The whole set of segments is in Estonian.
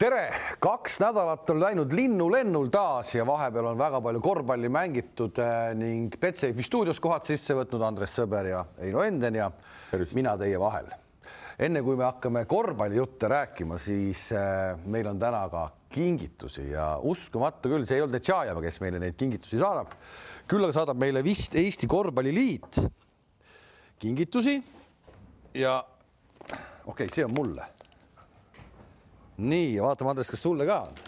tere, kaks nädalat on läinud linnulennul taas ja vahepeal on väga palju korvpalli mängitud eh, ning Betsafe'i stuudios kohad sisse võtnud Andres Sõber ja Heino Enden ja Tervist. mina teie vahel. enne kui me hakkame korvpallijutte rääkima, siis eh, meil on täna ka kingitusi ja uskumatu küll, see ei olnud Tšajeva, kes meile neid kingitusi saadab. küll aga saadab meile vist Eesti Korvpalliliit kingitusi ja okei okay,, see on mulle nii, vaatame, Andres, kas sulle ka on?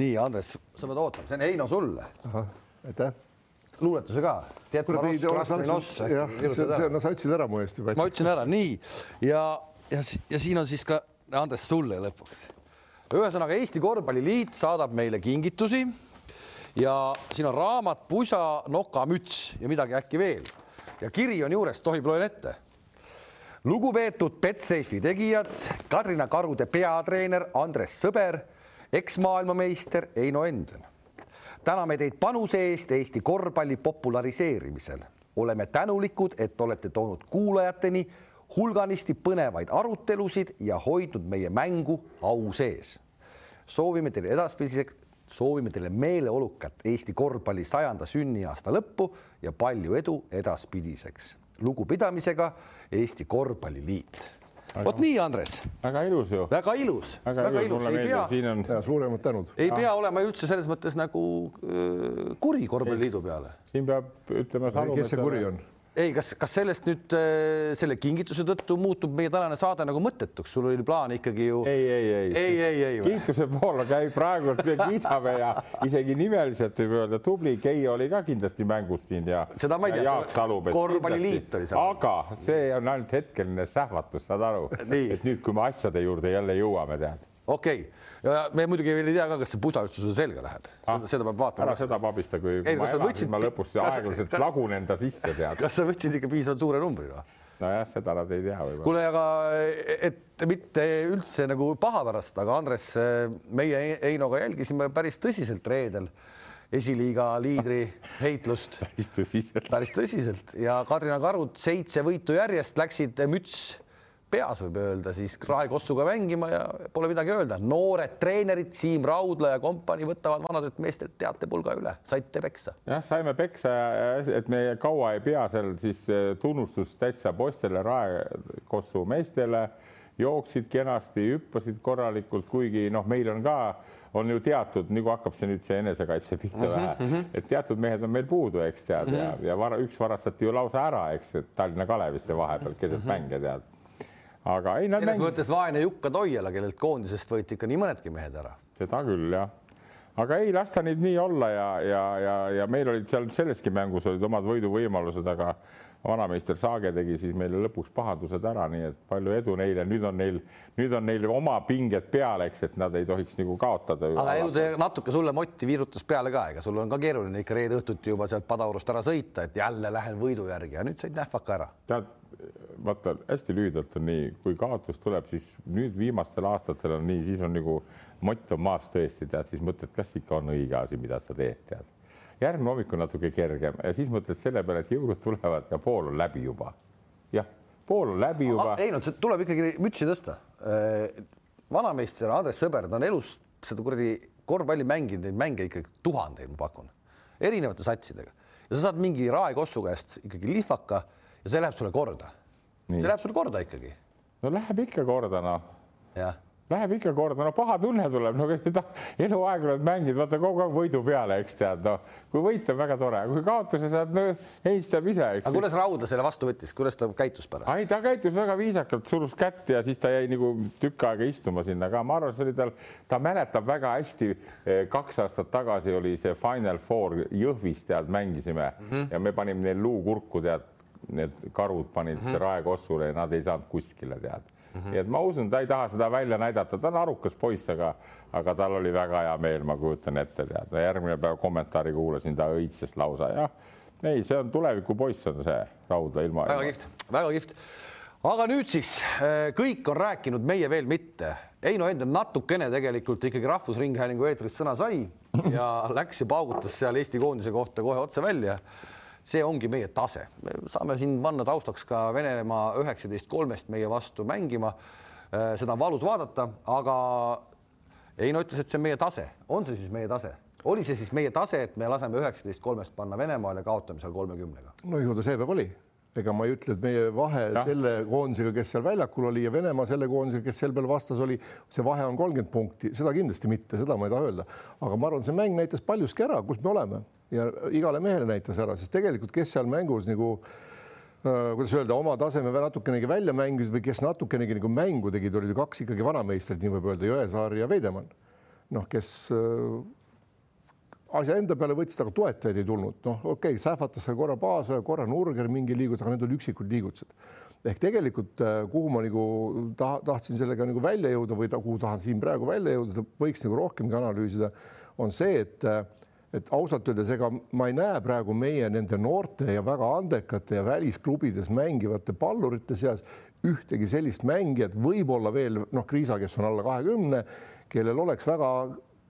nii, Andres, sa pead ootama, see on Heino sulle. aitäh. luuletuse ka. no sa ütlesid ära mu eest juba. ma ütlesin ära, nii ja, ja, ja siin on siis ka Andres sulle lõpuks. ühesõnaga Eesti Korvpalliliit saadab meile kingitusi ja siin on raamat, pusa, nokamüts ja midagi äkki veel ja kiri on juures, tohib, loen ette lugupeetud Betsafe'i tegijad, Kadrina Karude peatreener Andres Sõber, eksmaailmameister Heino Enden. täname teid panuse eest Eesti korvpalli populariseerimisel. oleme tänulikud, et olete toonud kuulajateni hulganisti põnevaid arutelusid ja hoidnud meie mängu au sees. soovime teile edaspidiseks, soovime teile meeleolukat Eesti korvpalli sajanda sünniaasta lõppu ja palju edu edaspidiseks. Lugupidamisega Eesti Korvpalliliit. vot nii, Andres. väga ilus ju. väga ilus, väga, väga ilus, ei pea. siin on ja, suuremad tänud. ei ah. pea olema üldse selles mõttes nagu äh, kuri korvpalliliidu peale. siin peab ütlema. kes see kuri on? Ei, kas, kas sellest nüüd äh, selle kingituse tõttu muutub meie tänane saade nagu mõttetuks, sul oli plaan ikkagi ju. ei, ei, ei, ei, ei, ei. kiituse poole käib praegu, kiidame ja isegi nimeliselt võib öelda, tubli Keijo oli ka kindlasti mängus siin ja. seda ma ei tea, korvpalliliit oli seal. aga see on ainult hetkeline sähvatus, saad aru, et nüüd, kui me asjade juurde jälle jõuame, tead okei okay., me muidugi veel ei tea ka, kas see pusa üldse sulle selga läheb ah,, seda, seda peab vaatama. ära seda pabista, kui ei, ma elasin, võtsid... ma lõpus aeglaselt lagunen ta sisse, tead. kas sa võtsid ikka piisavalt suure numbri või? nojah, seda nad ei tea võib-olla. kuule, aga et mitte üldse nagu paha pärast, aga Andres, meie Heinoga jälgisime päris tõsiselt reedel esiliiga liidri heitlust. päris tõsiselt. päris tõsiselt ja Kadrina Karud seitse võitu järjest läksid müts peas võib öelda siis Raekossuga mängima ja pole midagi öelda. noored treenerid Siim Raudla ja kompanii võtavad vanadelt meestelt teatepulga üle, saite peksa. jah, saime peksa, et me kaua ei pea seal siis eh, tunnustus täitsa poistele, Raekossu meestele, jooksid kenasti, hüppasid korralikult, kuigi noh, meil on ka on ju teatud, nagu hakkab see nüüd see enesekaitse pihta mm -hmm, vähe mm, -hmm. et teatud mehed on meil puudu, eks tead mm, -hmm. ja, ja vara, üks varastati ju lausa ära, eks, Tallinna Kalevisse vahepeal keset mm -hmm. mänge tead aga ei. selles mängid... mõttes vaene Jukka Toiala, kellelt koondisest võeti ikka nii mõnedki mehed ära. seda küll jah, aga ei lasta neid nii olla ja, ja, ja, ja meil olid seal selleski mängus olid omad võiduvõimalused, aga vanameister Saage tegi siis meile lõpuks pahandused ära, nii et palju edu neile, nüüd on neil, nüüd on neil oma pinged peal, eks, et nad ei tohiks nagu kaotada. aga ju see natuke sulle motti viirutas peale ka, ega sul on ka keeruline ikka reede õhtuti juba sealt Padaorust ära sõita, et jälle lähen võidu järgi ja nüüd said nähvaka ära. tead vaata hästi lühidalt on nii, kui kaotus tuleb, siis nüüd viimastel aastatel on nii, siis on nagu mott on maas tõesti, tead, siis mõtled, kas ikka on õige asi, mida sa teed, tead. Järgmine hommik on natuke kergem ja siis mõtled selle peale, et jõulud tulevad ja pool on läbi juba. jah, pool on läbi juba. ei no tuleb ikkagi mütsi tõsta. Äh, vanameister Andres Sõber, ta on elus seda kuradi korvpalli mänginud, neid mänge ikkagi tuhandeid, ma pakun, erinevate satsidega ja sa saad mingi raekossu käest ikkagi lihvaka ja see läheb sulle korda see läheb sul korda ikkagi. no läheb ikka korda, noh. jah Läheb ikka korda, no paha tunne tuleb, no eluaeg oled mänginud, vaata kogu aeg võidu peale, eks tead, noh, kui võit on väga tore, kui kaotuse saad, no heistab ise, eks. aga kuidas Raudla selle vastu võttis, kuidas ta käitus pärast? ei, ta käitus väga viisakalt, surus kätt ja siis ta jäi nagu tükk aega istuma sinna, aga ma arvan, see oli tal, ta mäletab väga hästi. Eh, kaks aastat tagasi oli see Final Four Jõhvis, tead, mängisime mm -hmm. ja me panime neil luukurku, tead need karud panid mm -hmm. raekossule ja nad ei saanud kuskile tead mm. -hmm. nii et ma usun, ta ei taha seda välja näidata, ta on arukas poiss, aga, aga tal oli väga hea meel, ma kujutan ette, tead, järgmine päev kommentaari kuulasin, ta õitses lausa, jah. ei, see on tulevikupoiss on see Raudla ilma. väga kihvt, väga kihvt. aga nüüd siis äh, kõik on rääkinud, meie veel mitte. Heino Enden natukene tegelikult ikkagi Rahvusringhäälingu eetris sõna sai ja läks ja paugutas seal Eesti koondise kohta kohe otse välja see ongi meie tase, me saame siin panna taustaks ka Venemaa üheksateist kolmest meie vastu mängima. seda on valus vaadata, aga Heino ütles, et see on meie tase, on see siis meie tase? oli see siis meie tase, et me laseme üheksateist kolmest panna Venemaal ja kaotame seal kolmekümnega? no ju ta seepäev oli ega ma ei ütle, et meie vahe ja. selle koondisega, kes seal väljakul oli ja Venemaa selle koondisega, kes sel peal vastas oli, see vahe on kolmkümmend punkti, seda kindlasti mitte, seda ma ei taha öelda, aga ma arvan, see mäng näitas paljuski ära, kus me oleme ja igale mehele näitas ära, sest tegelikult, kes seal mängus nagu äh, kuidas öelda, oma taseme natukenegi välja mängisid või kes natukenegi nagu mängu tegid, olid ju kaks ikkagi vanameistrit, nii võib öelda, Jõesaar ja Veidemann. noh, kes äh, asja enda peale võttis, aga toetajaid ei tulnud, noh, okei okay,, sähvatas seal korra Paasoja, korra Nurger mingi liigutus, aga need olid üksikud liigutused. ehk tegelikult, äh, kuhu ma nagu taha, tahtsin sellega nagu välja jõuda või ta, kuhu tahan siin praegu välja jõuda, võiks nagu rohkemgi analüüsida, on see, et et ausalt öeldes, ega ma ei näe praegu meie nende noorte ja väga andekate ja välisklubides mängivate pallurite seas ühtegi sellist mängijat, võib-olla veel noh, Kriisa, kes on alla kahekümne, kellel oleks väga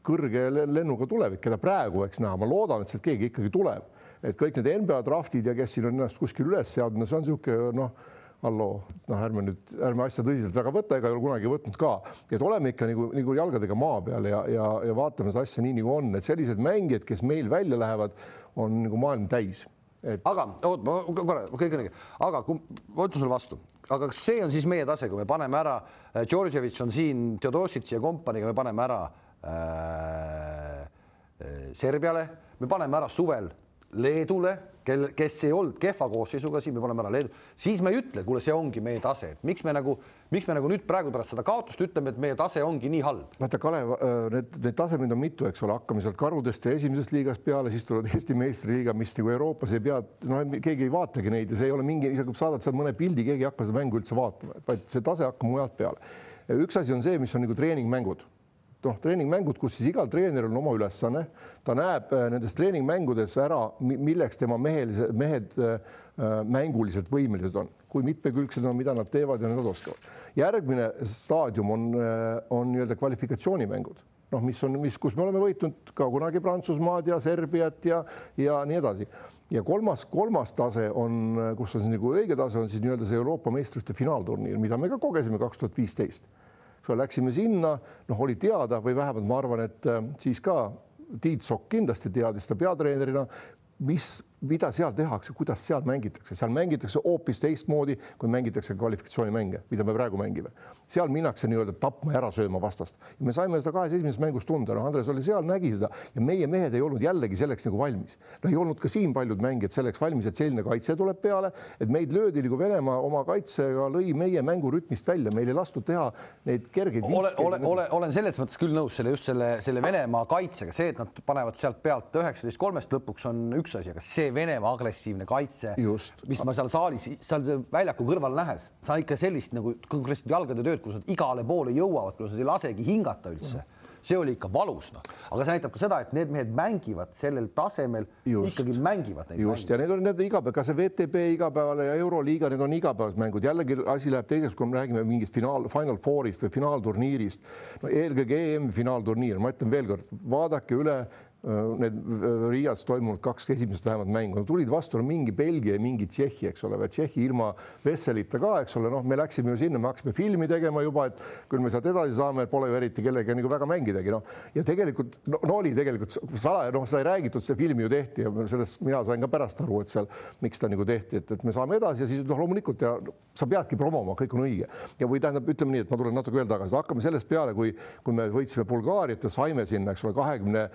kõrge lennuga tulevik, keda praegu võiks näha, ma loodan, et sealt keegi ikkagi tuleb, et kõik need NBA draftid ja kes siin on ennast kuskil üles seadnud, no see on niisugune noh, halloo, noh, ärme nüüd, ärme asja tõsiselt väga võta, ega ei ole kunagi võtnud ka, et oleme ikka nagu, nagu jalgadega maa peal ja, ja, ja vaatame seda asja nii, nagu on, et sellised mängijad, kes meil välja lähevad, on nagu maailm täis. Et.... aga oot, ma korra, kõik on õige, aga kui ma ütlen sulle vastu, aga kas see on siis meie tase, kui me paneme ära, Djordževitš on siin, Theodositš ja kompaniiga, me paneme ära Äh, äh, Serbiale, me paneme ära suvel Leedule, kel, kes ei olnud kehva koosseisuga siin, me paneme ära Leedu, siis me ei ütle, kuule, see ongi meie tase, et miks me nagu, miks me nagu nüüd praegu pärast seda kaotust ütleme, et meie tase ongi nii halb. vaata, Kalev, äh, need, need tasemed on mitu, eks ole, hakkame sealt karudest ja esimesest liigast peale, siis tulevad Eesti meistriliiga, mis nagu Euroopas ei pea, no keegi ei vaatagi neid ja see ei ole mingi, isegi kui saadad seal mõne pildi, keegi ei hakka seda mängu üldse vaatama, vaid see tase hakkab mujalt peale. üks asi on see, mis on nagu treeningmängud noh, treeningmängud, kus siis igal treeneril on oma ülesanne, ta näeb äh, nendes treeningmängudes ära, milleks tema mehelised, mehed äh, äh, mänguliselt võimelised on, kui mitmekülgsed on, mida nad teevad ja nad oskavad. järgmine staadium on, on nii-öelda kvalifikatsioonimängud, noh, mis on, mis, kus me oleme võitnud ka kunagi Prantsusmaad ja Serbiat ja, ja nii edasi. Ja kolmas, kolmas tase on, kus on siis nagu õige tase, on siis nii-öelda see Euroopa meistrite finaalturniir, mida me ka kogesime kaks tuhat viisteist ole, läksime sinna, noh, oli teada või vähemalt ma arvan, et äh, siis ka Tiit Sokk kindlasti teadis seda peatreenerina, mis mida seal tehakse, kuidas seal mängitakse, seal mängitakse hoopis teistmoodi, kui mängitakse kvalifikatsioonimänge, mida me praegu mängime. seal minnakse nii-öelda tapma ja ära sööma vastast. me saime seda kahes esimeses mängus tunda, noh, Andres oli seal, nägi seda ja meie mehed ei olnud jällegi selleks nagu valmis. no ei olnud ka siin paljud mängijad selleks valmis, et selline kaitse tuleb peale, et meid löödi nagu Venemaa oma kaitsega lõi meie mängurütmist välja, meil ei lastud teha neid kergeid. ole, ole, ole, olen selles mõttes küll nõus selle just selle, selle Venemaa kaitsega, see, et nad panevad sealt pealt üheksateist kolmest lõpuks on üks asi, aga see see Venemaa agressiivne kaitse, mis ma seal saalis, seal väljaku kõrval nähes, sa ikka sellist nagu konkreetset jalgade tööd, kus nad igale poole jõuavad, kus nad ei lasegi hingata üldse see oli ikka valus, noh, aga see näitab ka seda, et need mehed mängivad sellel tasemel, ikkagi mängivad neid. just mänge. ja need on need igapäev, ka see VTB igapäevane ja Euroliiga, need on igapäevased mängud, jällegi asi läheb teiseks, kui me räägime mingist finaal, Final Fourist või finaalturniirist. no eelkõige EM finaalturniir, ma ütlen veelkord, vaadake üle need äh, Riias toimunud kaks esimest vähemalt mängu, no tulid vastu no, mingi Belgia ja mingi Tšehhi, eks ole, Tšehhi ilma Vesselita ka, eks ole, noh, me läksime ju sinna, me hakkasime filmi tegema juba, et küll me sealt edasi saame, pole ju eriti kellegagi nagu väga mängidagi, noh. ja tegelikult no, no oli tegelikult salaja, noh, seda ei räägitud, see film ju tehti ja sellest mina sain ka pärast aru, et seal, miks ta nagu tehti, et, et me saame edasi ja siis noh, loomulikult ja sa peadki promoma, kõik on õige ja või tähendab, ütleme nii, et ma tulen natuke veel tagasi, hakkame sellest peale, kui, kui me võitsime Bulgaariat ja saime sinna, eks ole, kahekümne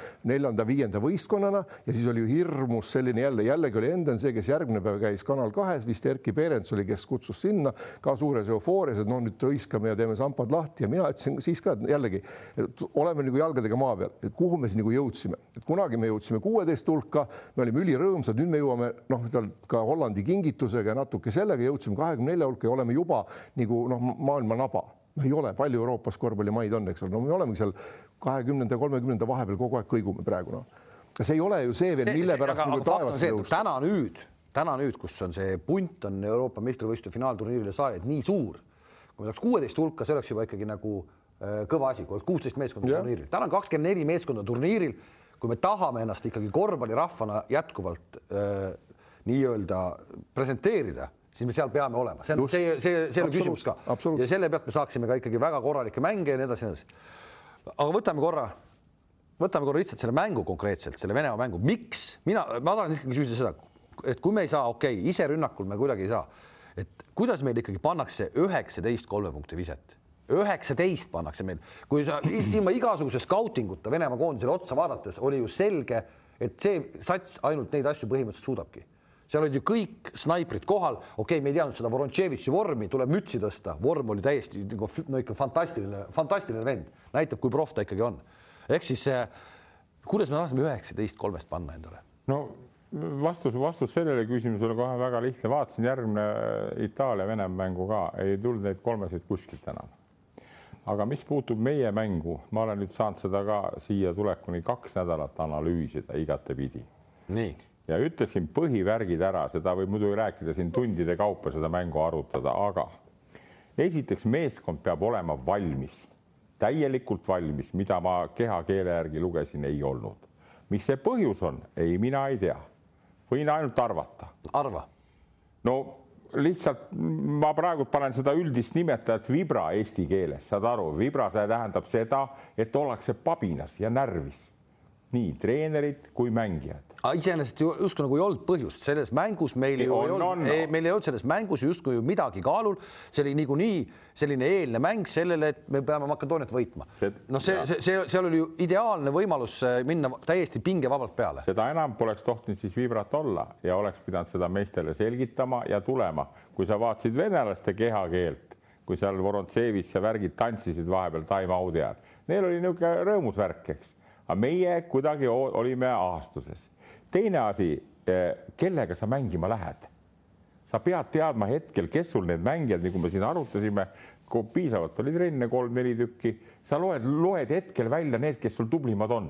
neljanda neljanda-viienda võistkonnana ja siis oli ju hirmus selline jälle, jällegi oli Enden see, kes järgmine päev käis Kanal kahes, vist Erkki Perens oli, kes kutsus sinna ka suures eufoorias, et no nüüd hõiskame ja teeme sambad lahti ja mina ütlesin siis ka jällegi, et oleme nagu jalgadega maa peal, et kuhu me siis nagu jõudsime, et kunagi me jõudsime kuueteist hulka, me olime ülirõõmsad, nüüd me jõuame noh, ka Hollandi kingitusega ja natuke sellega jõudsime kahekümne nelja hulka ja oleme juba nagu noh, maailma naba. Ei ole, palju Euroopas korvpallimaid on, eks ole, no me olemegi seal kahekümnenda ja kolmekümnenda vahepeal kogu aeg kõigume praegu noh. see ei ole ju see veel, mille pärast nagu taevasse tõusta. täna nüüd, täna nüüd, kus on see punt on Euroopa meistrivõistluste finaalturniirile saajaid nii suur, kui me saaks kuueteist hulka, see oleks juba ikkagi nagu äh, kõva asi, kui oleks kuusteist meeskonda yeah. turniiril, täna on kakskümmend neli meeskonda turniiril. kui me tahame ennast ikkagi korvpallirahvana jätkuvalt äh, nii-öelda presenteerida siis me seal peame olema, see on, see, see, see ole küsimus ka. ja selle pealt me saaksime ka ikkagi väga korralikke mänge ja nii edasi nii edasi. Aga võtame korra, võtame korra lihtsalt selle mängu konkreetselt, selle Venemaa mängu, miks? Mina, ma tahan ikkagi küsida seda, et kui me ei saa, okei okay,, ise rünnakul me kuidagi ei saa, et kuidas meil ikkagi pannakse üheksateist kolme punkti viset? Üheksateist pannakse meil, kui sa ilma igasuguse skautinguta Venemaa koondisele otsa vaadates oli ju selge, et see sats ainult neid asju põhimõtteliselt suudabki. seal olid ju kõik snaiprid kohal, okei okay,, me ei teadnud seda Vorontševitši vormi, tuleb mütsi tõsta, vorm oli täiesti nagu no ikka fantastiline, fantastiline vend, näitab, kui proff ta ikkagi on. ehk siis kuidas me tahtsime üheksateist kolmest panna endale? no vastus, vastus sellele küsimusele kohe väga lihtne, vaatasin järgmine Itaalia-Venemaa mängu ka, ei tulnud neid kolmesid kuskilt enam aga mis puutub meie mängu, ma olen nüüd saanud seda ka siia tulekuni kaks nädalat analüüsida igatepidi. nii. ja ütleksin põhivärgid ära, seda võib muidugi rääkida siin tundide kaupa seda mängu arutada, aga esiteks meeskond peab olema valmis, täielikult valmis, mida ma kehakeele järgi lugesin, ei olnud. mis see põhjus on, ei, mina ei tea. võin ainult arvata. arva. no lihtsalt ma praegu panen seda üldist nimetajat vibra eesti keeles, saad aru, vibra, see tähendab seda, et ollakse pabinas ja närvis nii treenerid kui mängijad. Iseenesest ju justkui nagu ei olnud põhjust, selles mängus meil ju on, ei olnud, meil ei olnud selles mängus justkui ju midagi kaalul, see oli niikuinii selline eelne mäng sellele, et me peame Makedooniat võitma. noh, see, see, see, seal oli ju ideaalne võimalus äh, minna täiesti pingevabalt peale. seda enam poleks tohtinud siis vibrat olla ja oleks pidanud seda meestele selgitama ja tulema, kui sa vaatasid venelaste kehakeelt, kui seal Vorontsevitš ja värgid tantsisid vahepeal time-out'i ajal, neil oli niisugune rõõmus värk, eks aga meie kuidagi olime ahastuses. Teine asi, eh, kellega sa mängima lähed? sa pead teadma hetkel, kes sul need mängijad, nagu me siin arutasime, kui piisavalt oli trenne kolm-neli tükki, sa loed, loed hetkel välja need, kes sul tublimad on.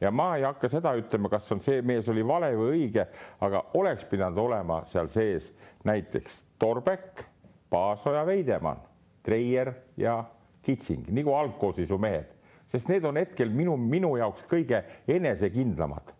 ja ma ei hakka seda ütlema, kas on see mees oli vale või õige, aga oleks pidanud olema seal sees näiteks Torbek, Paasoja, Veidemann, Treier ja Kitsing nagu algkoosseisu mehed sest need on hetkel minu, minu jaoks kõige enesekindlamad.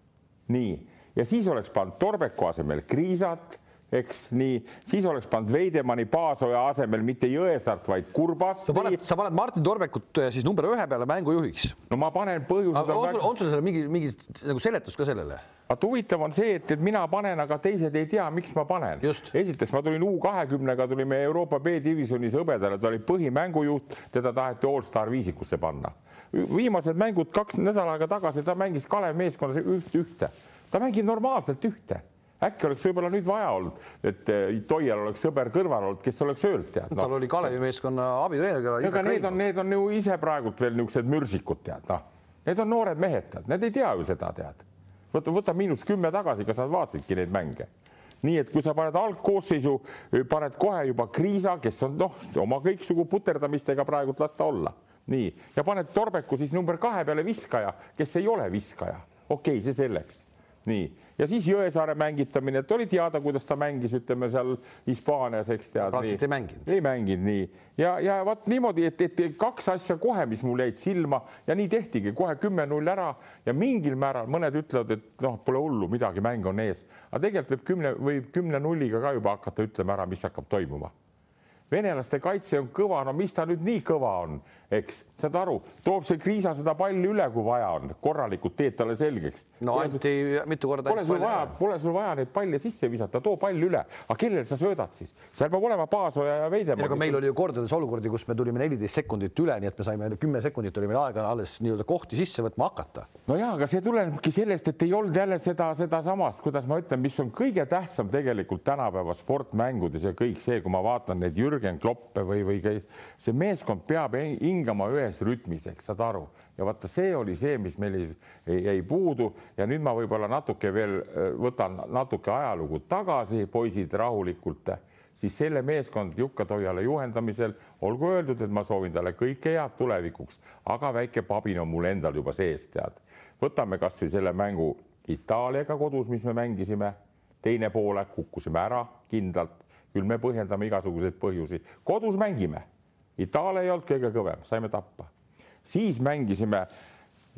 Nii, ja siis oleks pannud Torbeku asemel Kriisat, eks nii, siis oleks pannud Veidemanni Paasoja asemel mitte Jõesaart, vaid Kurbas. sa paned, sa paned Martin Torbekut äh, siis number ühe peale mängujuhiks. no ma panen põhjused. on, väga... on sul seal mingi, mingi nagu seletus ka sellele? vaat huvitav on see, et, et mina panen, aga teised ei tea, miks ma panen. esiteks ma tulin U kahekümnega, tulime Euroopa B-divisjonis hõbedale, ta oli põhimängujuht, teda taheti allstar viisikusse panna viimased mängud kaks nädal aega tagasi, ta mängis Kalev meeskonnas üht-ühte, ta mängib normaalselt ühte. Äkki oleks võib-olla nüüd vaja olnud, et eh, Toial oleks sõber kõrval olnud, kes oleks öelnud tead no.. tal oli Kalevi meeskonna abitreener. aga need on, need on ju ise praegult veel niisugused mürsikud tead noh, need on noored mehed tead, need ei tea ju seda tead. võta, võta miinus kümme tagasi, kas nad vaatasidki neid mänge. Nii et kui sa paned algkoosseisu, paned kohe juba Kriisa, kes on noh, oma kõiksugu puterdamistega praegult las ta olla nii, ja paned Torbeku siis number kahe peale viskaja, kes ei ole viskaja. okei okay,, see selleks. nii, ja siis Jõesaare mängitamine, et oli teada, kuidas ta mängis, ütleme seal Hispaanias, eks tead. praktiliselt ei mänginud. ei mänginud nii. Ja, ja vot niimoodi, et, et kaks asja kohe, mis mul jäid silma ja nii tehtigi. Kohe kümme-null ära. Ja mingil määral mõned ütlevad, et noh, pole hullu, midagi, mäng on ees, aga tegelikult võib kümne või kümne nulliga ka juba hakata ütlema ära, mis hakkab toimuma. Venelaste kaitse on kõva, no mis ta nüüd nii kõva on, eks, saad aru, toob see Kriisa seda palli üle, kui vaja on, korralikult teed talle selgeks. no anti mitu korda. Pole sul vaja, pole sul vaja neid palle sisse visata, too pall üle, aga kellele sa söödad siis, seal peab olema Paasoja ja Veidemaa. aga meil oli ju kordades olukordi, kus me tulime neliteist sekundit üle, nii et me saime kümme sekundit oli meil aega alles nii-öelda kohti sisse võtma hakata. no ja, aga see tulenebki sellest, et ei olnud jälle seda, sedasamast, kuidas ma ütlen, mis on kõige tähtsam tegelikult tänapäeva sportmängudes ja kõik see, kui ma vaatan neid Jürgen Kloppe või, või see meeskond peab hingama ühes rütmis, eks saad aru, ja vaata, see oli see, mis meil jäi puudu. Ja nüüd ma võib-olla natuke veel äh, võtan natuke ajalugu tagasi, poisid rahulikult, siis selle meeskond Jukka Toiala juhendamisel olgu öeldud, et ma soovin talle kõike head tulevikuks, aga väike pabin on mul endal juba sees, tead. võtame kasvõi selle mängu Itaaliaga kodus, mis me mängisime, teine poolek kukkusime ära kindlalt. Küll me põhjendame igasuguseid põhjusi, kodus mängime. Itaalia ei olnud kõige kõvem, saime tappa. siis mängisime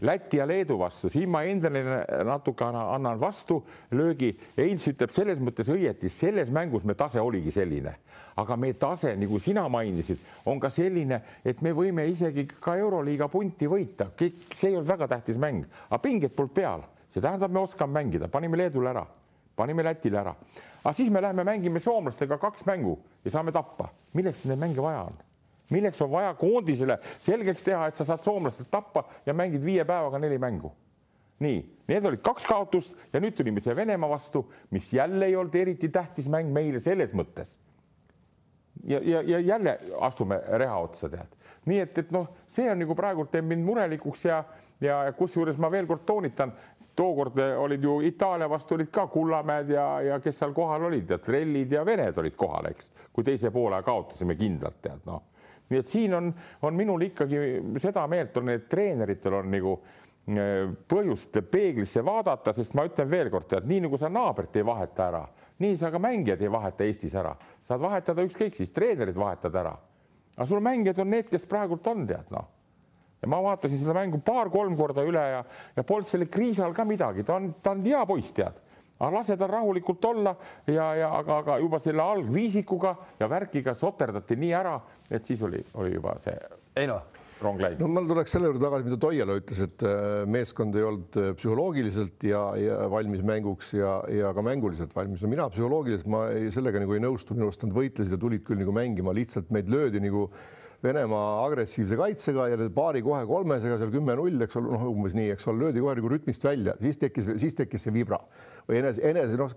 Läti ja Leedu vastu, siin ma endale natuke annan vastu. Löögi. Heinz ütleb selles mõttes õieti, selles mängus me tase oligi selline, aga meie tase, nagu sina mainisid, on ka selline, et me võime isegi ka Euroliiga punti võita, see ei olnud väga tähtis mäng, aga pinged polnud peal, see tähendab, me oskame mängida, panime Leedule ära, panime Lätile ära, aga siis me läheme mängime soomlastega kaks mängu ja saame tappa, milleks neid mänge vaja on milleks on vaja koondisele selgeks teha, et sa saad soomlastelt tappa ja mängid viie päevaga neli mängu. nii, need olid kaks kaotust ja nüüd tulime siia Venemaa vastu, mis jälle ei olnud eriti tähtis mäng meile selles mõttes. ja, ja, ja jälle astume reha otsa, tead. nii et, et noh, see on nagu praegult teeb mind murelikuks ja, ja kusjuures ma veel kord toonitan, tookord olid ju Itaalia vastu olid ka Kullamäed ja, ja kes seal kohal olid, Trellid ja Vened olid kohal, eks, kui teise poole kaotasime kindlalt, tead noh nii et siin on, on minul ikkagi seda meelt on, et treeneritel on nagu äh, põhjust peeglisse vaadata, sest ma ütlen veelkord, tead, nii nagu sa naabrit ei vaheta ära, nii sa ka mängijad ei vaheta Eestis ära, saad vahetada ükskõik siis, treenerid vahetad ära. aga sul mängijad on need, kes praegult on, tead noh. ja ma vaatasin seda mängu paar-kolm korda üle ja, ja polnud selle Kriisal ka midagi, ta on, ta on hea poiss, tead aga lase tal rahulikult olla ja, ja aga, aga juba selle algviisikuga ja värkiga soterdati nii ära, et siis oli, oli juba see. ei noh rong läinud. no ma tuleks selle juurde tagasi, mida Toiala ütles, et äh, meeskond ei olnud äh, psühholoogiliselt ja, ja valmis mänguks ja, ja ka mänguliselt valmis. no mina psühholoogiliselt ma ei, sellega nagu ei nõustu, minu arust nad võitlesid ja tulid küll nagu mängima, lihtsalt meid löödi nagu Venemaa agressiivse kaitsega ja paari kohe kolmesega seal kümme-null, eks ole, noh, umbes nii, eks ole, löödi kohe nagu rütmist välja, siis tekkis, siis tekkis see vibra või enese, enese noh,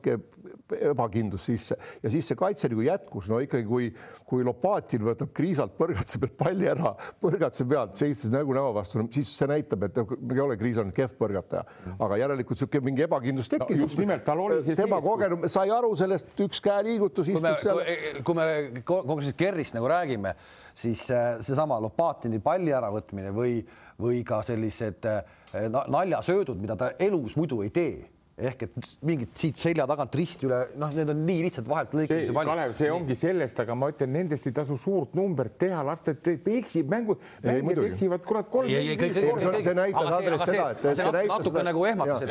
ebakindlus sisse ja siis see kaitse nagu jätkus, no ikkagi, kui, kui Lopatin võtab kriisalt põrgatuse pealt palli ära, põrgatuse pealt seistes nägu näo vastu no,, siis see näitab, et ei ole kriis olnud kehv põrgataja, aga järelikult niisugune mingi ebakindlus tekkis no,. just nimelt, tal oli see tema kogenud, sai aru sellest, üks käeliigutus istus seal. kui me kogu aeg Kerrist nagu räägime siis äh, seesama Lopatini palli äravõtmine või, või ka sellised naljasöödud, mida ta elus muidu ei tee ehk et mingid siit selja tagant risti üle, noh, need on nii lihtsalt vahelt lõikamise pall. Kalev, see ongi sellest, aga ma ütlen, nendest ei tasu suurt numbrit teha, las ta eksib mängu, mängijad eksivad kurat kolm. see näitas Andres seda, et see näitas natuke nagu ehmatas.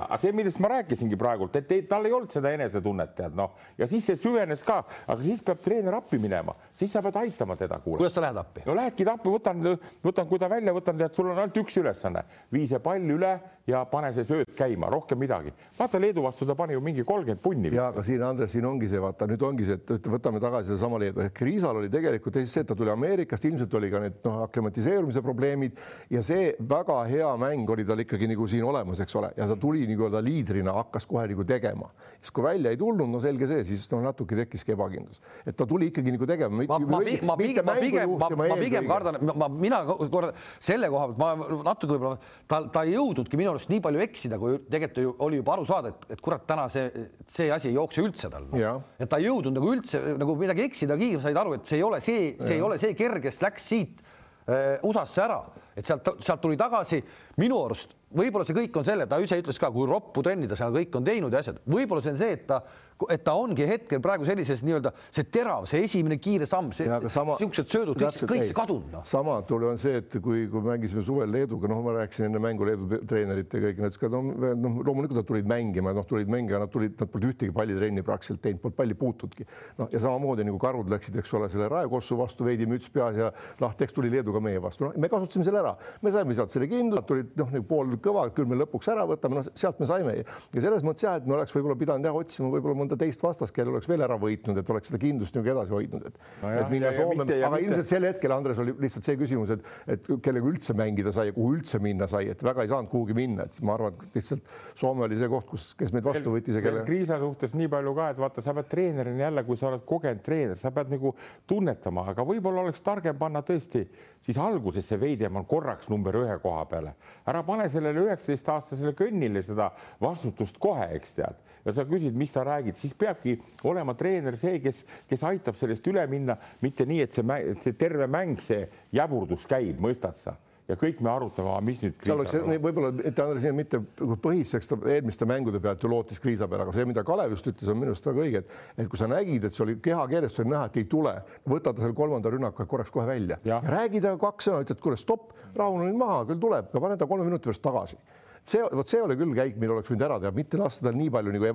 aga see, millest ma rääkisingi praegult, et ei, tal ei olnud seda enesetunnet, tead noh, ja siis see süvenes ka, aga siis peab treener appi minema, siis sa pead aitama teda. kuidas sa lähed appi? no lähedki appi, võtan, võtan, kui ta välja võtan, tead, sul on ainult üks ülesanne, vii see pall üle ja pane see sööt käima, rohkem midagi. vaata Leedu vastu ta pani ju mingi kolmkümmend punni. ja aga siin Andres, siin ongi see, vaata nüüd ongi see, et võtame tagasi sedasama Leedu ehk Riisal oli tegelikult see, et ta tuli Ameerikast, ilmselt oli ka need noh, aklimatiseerumise probleemid ja see väga hea mäng oli tal ikkagi nagu siin olemas, eks ole, ja ta tuli nii-öelda liidrina, hakkas kohe nagu tegema. siis kui välja ei tulnud, no selge see, siis noh, natuke tekkiski ebakindlus, et ta tuli ikkagi nagu tegema. ma, ma, ma pigem, ma pigem, ma, ma pigem kardan, ma, mina kordan selle koha pealt, ma natuke võib-olla ta, ta ei jõudnudki minu arust nii palju eksida, kui tegelikult oli juba aru saada, et, et kurat, täna see, see asi ei jookse üldse tal no.. et ta ei jõudnud nagu üldse nagu midagi eksidagi, said aru, et see ei ole see, see ja. ei ole see kerg, kes läks siit äh, USA-sse ära, et sealt, sealt tuli tagasi minu arust võib-olla see kõik on selle, ta ise ütles ka, kui roppu trenni ta seal kõik on teinud ja asjad, võib-olla see on see, et ta et ta ongi hetkel praegu sellises nii-öelda see terav, see esimene kiire samm, niisugused söödud, kõik, kõik see kadunud no.. sama tuli on see, et kui, kui mängisime suvel Leeduga, noh, ma rääkisin enne mängu Leedu treeneritega, kõik nad ütlesid, noh, noh, loomulikult nad tulid mängima, noh, tulid mängima, nad tulid, nad polnud ühtegi pallitrenni praktiliselt teinud, polnud palli puutudki. noh, ja samamoodi nagu karud läksid, eks ole, selle raekossu vastu veidi müts peas ja lahteks tuli Leedu ka meie vastu, noh, me kasutasime selle ära, me saime sealt selle kindlalt, tulid noh, nagu pool kõva, küll me lõpuks ära võtame, noh, sealt me saime ja selles mõttes jah, et me oleks võib-olla pidanud jah otsima võib-olla mõnda teist vastast, kelle oleks veel ära võitnud, et oleks seda kindlust nagu edasi hoidnud, et no, jah, et minna Soome, aga mitte. ilmselt sel hetkel, Andres, oli lihtsalt see küsimus, et, et kellega üldse mängida sai ja kuhu üldse minna sai, et väga ei saanud kuhugi minna, et ma arvan, et lihtsalt Soome oli see koht, kus, kes meid vastu võttis ja kelle. Kriisa suhtes nii palju ka, et vaata, sa pead treenerina jälle, kui sa oled kogenud treener, sa pead nagu tunnetama, aga võib-olla oleks targem panna tõesti siis algusesse Veidemann korraks number ühe koha peale. ära pane sellele üheksateistaastasele kõnnile seda vastutust kohe, eks tead. Ja sa küsid, mis sa räägid, siis peabki olema treener see, kes, kes aitab sellest üle minna, mitte nii, et see, see terve mäng, see jaburdus käib, mõistad sa ja kõik me arutame, mis nüüd. seal oleks võib-olla, et Andres mitte põhiseks eelmiste mängude pealt ju lootis kriisa peale, aga see, mida Kalev just ütles, on minu arust väga õige, et, et kui sa nägid, et see oli kehakeelest oli näha, et ei tule, võta ta selle kolmanda rünnaku korraks kohe välja ja, ja räägi temaga kaks sõna, ütled, kuule, stopp, rahune nüüd maha, küll tuleb ja pane ta kolme minuti pärast tagasi see, vot see oli küll käik, mille oleks võinud ära teha, mitte lasta tal nii palju nagu.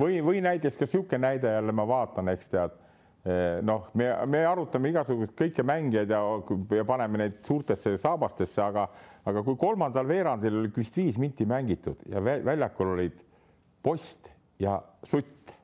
või, või näiteks ka niisugune näide jälle ma vaatan, eks tead noh, me, me arutame igasuguseid kõiki mängijaid ja, ja paneme neid suurtesse saabastesse, aga, aga kui kolmandal veerandil oli vist viis minti mängitud ja väljakul olid Post ja Sutt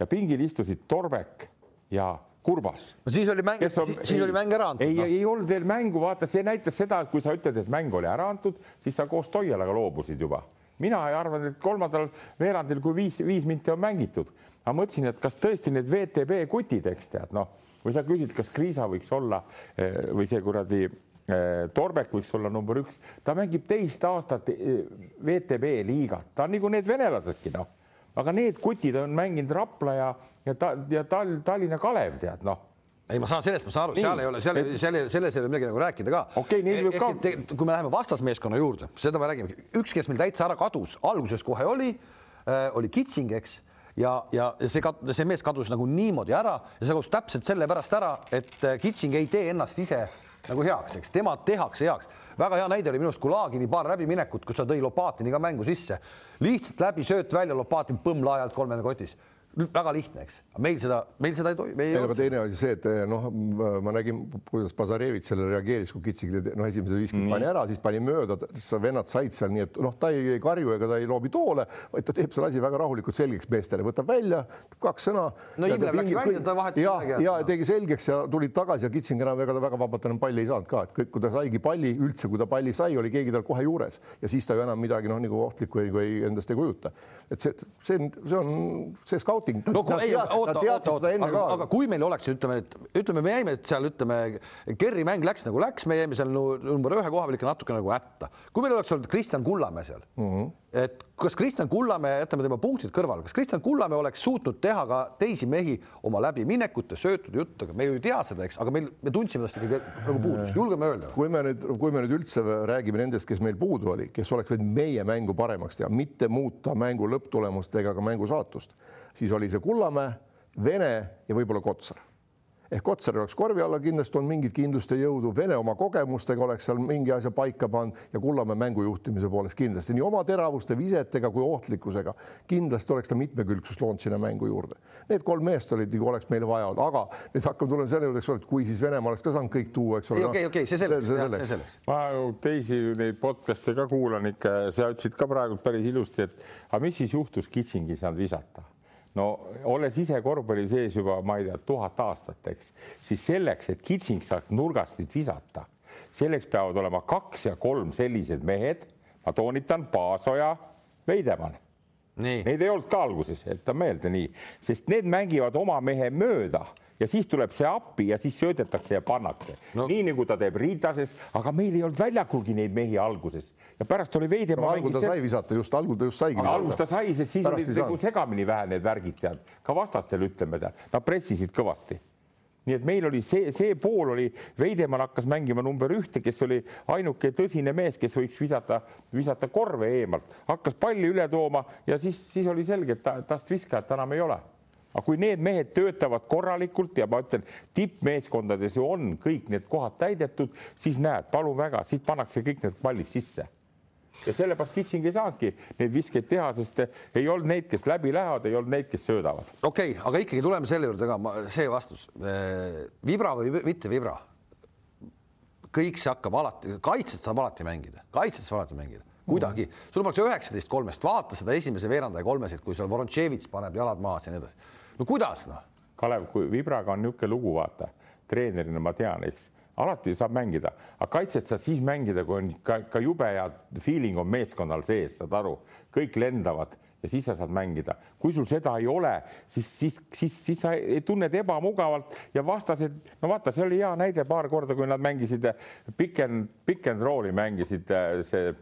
ja pingil istusid Torbek ja Kurbas. no siis oli mäng, siis, siis oli mäng ära antud. ei no., ei olnud veel mängu, vaata, see näitas seda, et kui sa ütled, et mäng oli ära antud, siis sa koos Toialaga loobusid juba mina ei arvanud, et kolmandal veerandil, kui viis, viis minti on mängitud, aga mõtlesin, et kas tõesti need VTB kutid, eks tead, noh, või sa küsid, kas Kriisa võiks olla eh, või see kuradi eh, Torbek võiks olla number üks, ta mängib teist aastat eh, VTB liigat, ta on nagu need venelasedki, noh, aga need kutid on mänginud Rapla ja, ja ta ja Tall, Tallinna Kalev, tead, noh ei, ma saan sellest, ma saan aru, seal ei ole, seal, seal, selles ei ole midagi nagu rääkida ka. okei okay,, nii võib ka. kui me läheme vastasmeeskonna juurde, seda me räägime, üks, kes meil täitsa ära kadus, alguses kohe oli äh,, oli Kitsing, eks ja, ja see, see mees kadus nagu niimoodi ära ja see kadus täpselt sellepärast ära, et äh, Kitsing ei tee ennast ise nagu heaks, eks tema tehakse heaks. väga hea näide oli minu arust Kulagini paar läbiminekut, kus ta tõi Lopatini ka mängu sisse, lihtsalt läbi sööt välja, Lopatin põmm laialt kolmene kotis väga lihtne, eks, meil seda, meil seda ei tohi. ei, aga teine asi see, et eh, noh, ma nägin, kuidas Bazarevitš sellele reageeris, kui Kitsingile noh, esimese viiskümmend mm. pani ära, siis pani mööda, vennad said seal, nii et noh, ta ei karju ega ta ei loobi toole, vaid ta teeb selle asi väga rahulikult selgeks meestele, võtab välja kaks sõna. no Ivlev läks välja, ta vahetas ja, ja tegi selgeks ja tulid tagasi ja Kitsing enam väga, väga vabalt enam palli ei saanud ka, et kõik, kui ta saigi palli üldse, kui ta palli sai, oli keegi tal kohe juures ja siis ta ju enam midagi noh, nagu ohtlikku endast ei kujuta. et see, see on, see on see skaut scouting. no kui, ei, oota, oota, oota, aga, aga kui meil oleks, ütleme, et ütleme, me jäime seal, ütleme, Kerri mäng läks nagu läks, me jäime seal number ühe koha peal ikka natuke nagu hätta. kui meil oleks olnud Kristjan Kullamäe seal mm, -hmm. et kas Kristjan Kullamäe, jätame tema punktid kõrvale, kas Kristjan Kullamäe oleks suutnud teha ka teisi mehi oma läbiminekute, söötud juttudega, me ju ei tea seda, eks, aga meil, me tundsime tast ikkagi nagu puudust, julgeme öelda. kui me nüüd, kui me nüüd üldse räägime nendest, kes meil puudu oli, kes oleks võinud meie mängu paremaks teha, mitte muuta mängu lõpptulemust ega ka mängu saatust siis oli see Kullamäe, Vene ja võib-olla Kotsar ehk Kotsar oleks korvi alla kindlasti on mingit kindlust ja jõudu, Vene oma kogemustega oleks seal mingi asja paika pannud ja Kullamäe mängujuhtimise poolest kindlasti nii oma teravuste, visetega kui ohtlikkusega kindlasti oleks ta mitmekülgsust loonud sinna mängu juurde. Need kolm meest olid nagu oleks meile vaja olnud, aga nüüd hakkame tulema selle juurde, eks ole, et kui siis Venemaa oleks ka saanud kõik tuua, eks ole. okei, okei, see selleks, see selleks. ma teisi neid podcast'e ka kuulan ikka, sa ütlesid ka praegu päris ilusti, et aga mis siis juhtus, Kitsingi ei saanud visata no olles ise korvpalli sees juba, ma ei tea, tuhat aastat, eks, siis selleks, et kitsing saaks nurgastid visata, selleks peavad olema kaks ja kolm sellised mehed, ma toonitan, Paasoja, Veidemann. Neid ei olnud ka alguses, jäta meelde nii, sest need mängivad oma mehe mööda ja siis tuleb see appi ja siis söödetakse ja pannakse no. nii nagu ta teeb Riitases, aga meil ei olnud väljakulgi neid mehi alguses ja pärast oli veidi no,. algul ta sai visata, just algul ta just saigi. alguses ta sai, sest siis olid nagu segamini vähe need värgid tead, ka vastastel ütleme tead, nad pressisid kõvasti nii et meil oli see, see pool oli, Veidemann hakkas mängima number ühte, kes oli ainuke tõsine mees, kes võiks visata, visata korve eemalt, hakkas palli üle tooma ja siis, siis oli selge, et ta, tast viskajat enam ei ole aga kui need mehed töötavad korralikult ja ma ütlen, tippmeeskondades ju on kõik need kohad täidetud, siis näed, palun väga, siit pannakse kõik need pallid sisse ja sellepärast Kitsing ei saanudki neid viskeid teha, sest ei olnud neid, kes läbi lähevad, ei olnud neid, kes söödavad. okei okay,, aga ikkagi tuleme selle juurde ka, see vastus. Vibra või mitte Vibra? kõik see hakkab alati, kaitset saab alati mängida, kaitset saab alati mängida kuidagi, sul pannakse üheksateist kolmest, vaata seda esimese veerandaja kolmesid, kui seal Vorontševitš paneb jalad maas ja nii edasi no kuidas noh? Kalev, kui Vibraga on niisugune lugu, vaata, treenerina ma tean, eks, alati saab mängida, aga kaitset saad siis mängida, kui on ka, ka jube hea feeling on meeskonnal sees, saad aru, kõik lendavad ja siis sa saad mängida. kui sul seda ei ole, siis, siis, siis, siis sa tunned ebamugavalt ja vastased, no vaata, see oli hea näide paar korda, kui nad mängisid pick and roll'i mängisid äh, see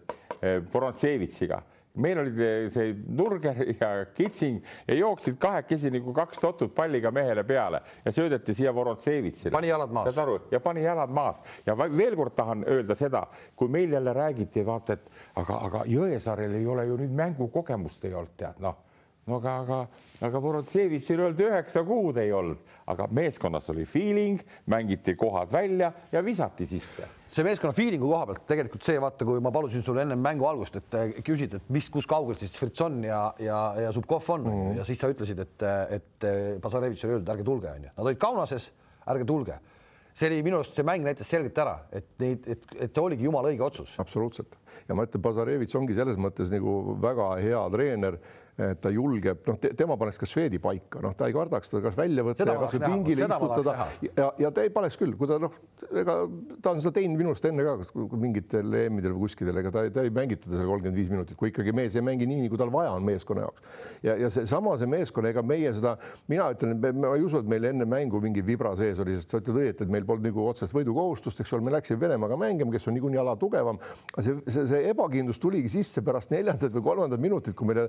Vorontsevitšiga meil oli see Nurger ja Kitsing ja jooksid kahekesi nagu kaks totut palliga mehele peale ja söödeti siia Vorontsevitsile. pani jalad maas. saad aru, ja pani jalad maas ja veel kord tahan öelda seda, kui meil jälle räägiti, vaata, et aga, aga Jõesaarel ei ole ju nüüd mängukogemust ei olnud, tead noh no aga, aga, aga Vorontsevitšil öeldi üheksa kuud ei olnud, aga meeskonnas oli feeling, mängiti kohad välja ja visati sisse see meeskonna feeling'u koha pealt tegelikult see vaata, kui ma palusin sulle ennem mängu algust, et äh, küsida, et mis, kus kaugel siis Fritson ja, ja, ja Zubkov on mm -hmm. ja siis sa ütlesid, et, et Bazarevitš oli öeldud, ärge tulge, onju. Nad olid Kaunases, ärge tulge. see oli minu arust, see mäng näitas selgelt ära, et neid, et, et see oligi jumala õige otsus. absoluutselt ja ma ütlen, Bazarevitš ongi selles mõttes nagu väga hea treener et ta julgeb, noh te,, tema paneks ka Šveedi paika, noh, ta ei kardaks teda kas välja võtta näha, pingile istutada ja, ja ta ei paneks küll, kui ta noh, ega ta on seda teinud minu arust enne ka kas mingitel EM-idel või kuskil, ega ta, ta ei mängita seda kolmkümmend viis minutit, kui ikkagi mees ei mängi nii, nagu tal vaja on meeskonna jaoks. ja, ja seesama see meeskond, ega meie seda, mina ütlen, ma ei usu, et meil enne mängu mingi vibra sees oli, sest sa ütled õieti, et meil polnud nagu otsest võidukohustust, eks ole, me läksime Venemaaga mängima, kes on niikuinii ala tugevam. see, see, see ebakindlus tuligi sisse pärast neljandat või kolmandat minutit, kui meile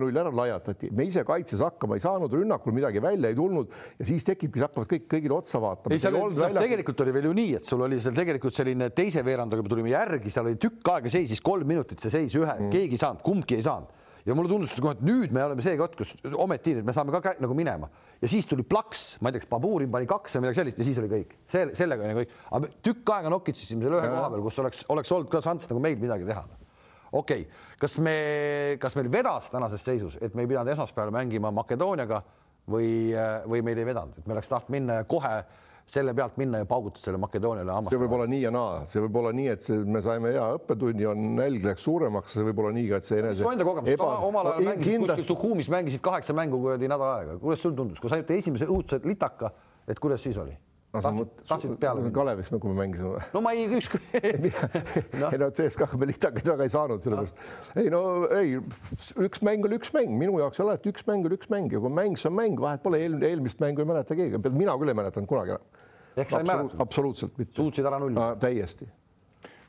kümme-null ära laiatati. Me ise kaitses hakkama ei saanud, rünnakul midagi välja ei tulnud ja siis tekibki, hakkavad kõik kõigile otsa vaatama. ei, seal oli, tegelikult oli veel ju nii, et sul oli seal tegelikult selline teise veerandaga me tulime järgi, seal oli tükk aega seisis kolm minutit, see seis ühe mm., keegi ei saanud, kumbki ei saanud. Ja mulle tundus, et kohe, et nüüd me oleme see koht, kus ometi me saame ka nagu minema. Ja siis tuli plaks, ma ei tea, kas Baburin pani kaks või midagi sellist ja siis oli kõik, see sellega oli kõik, aga tükk aega nokitsesime selle ühe koha peal, kus oleks, oleks olnud ka šanss nagu meil midagi teha. Okei. okay., kas me, kas meil vedas tänases seisus, et me ei pidanud esmaspäeval mängima Makedooniaga või, või meil ei vedanud, et me oleks tahtnud minna kohe selle pealt minna ja paugutada selle Makedooniale hammastada. see võib olla nii ja naa, see võib olla nii, et see, me saime hea õppetunni, on nälg läks suuremaks, see võib olla nii ka, et see enese. enda kogemus eba..., omal ajal no, mängisid kindlasti... kuskil Suhumis mängisid kaheksa mängu kuradi nädal aega, kuidas sul tundus, kui saite esimese õudse litaka, et kuidas siis oli? Tahtsid peale minna? Kalevis, kui me mängisime või? no ma ei ükskõik no. ei no CSKA me litakaid väga ei saanud sellepärast no.. ei no ei, üks mäng oli üks mäng, minu jaoks alati üks mäng oli üks mäng ja kui mäng, see on mäng, vahet pole, eel, eelmist mängu ei mäleta keegi, mina küll ei mäletanud kunagi enam. ehk sa ei mäletanud? absoluutselt mitte. suutsid ära nullida? täiesti.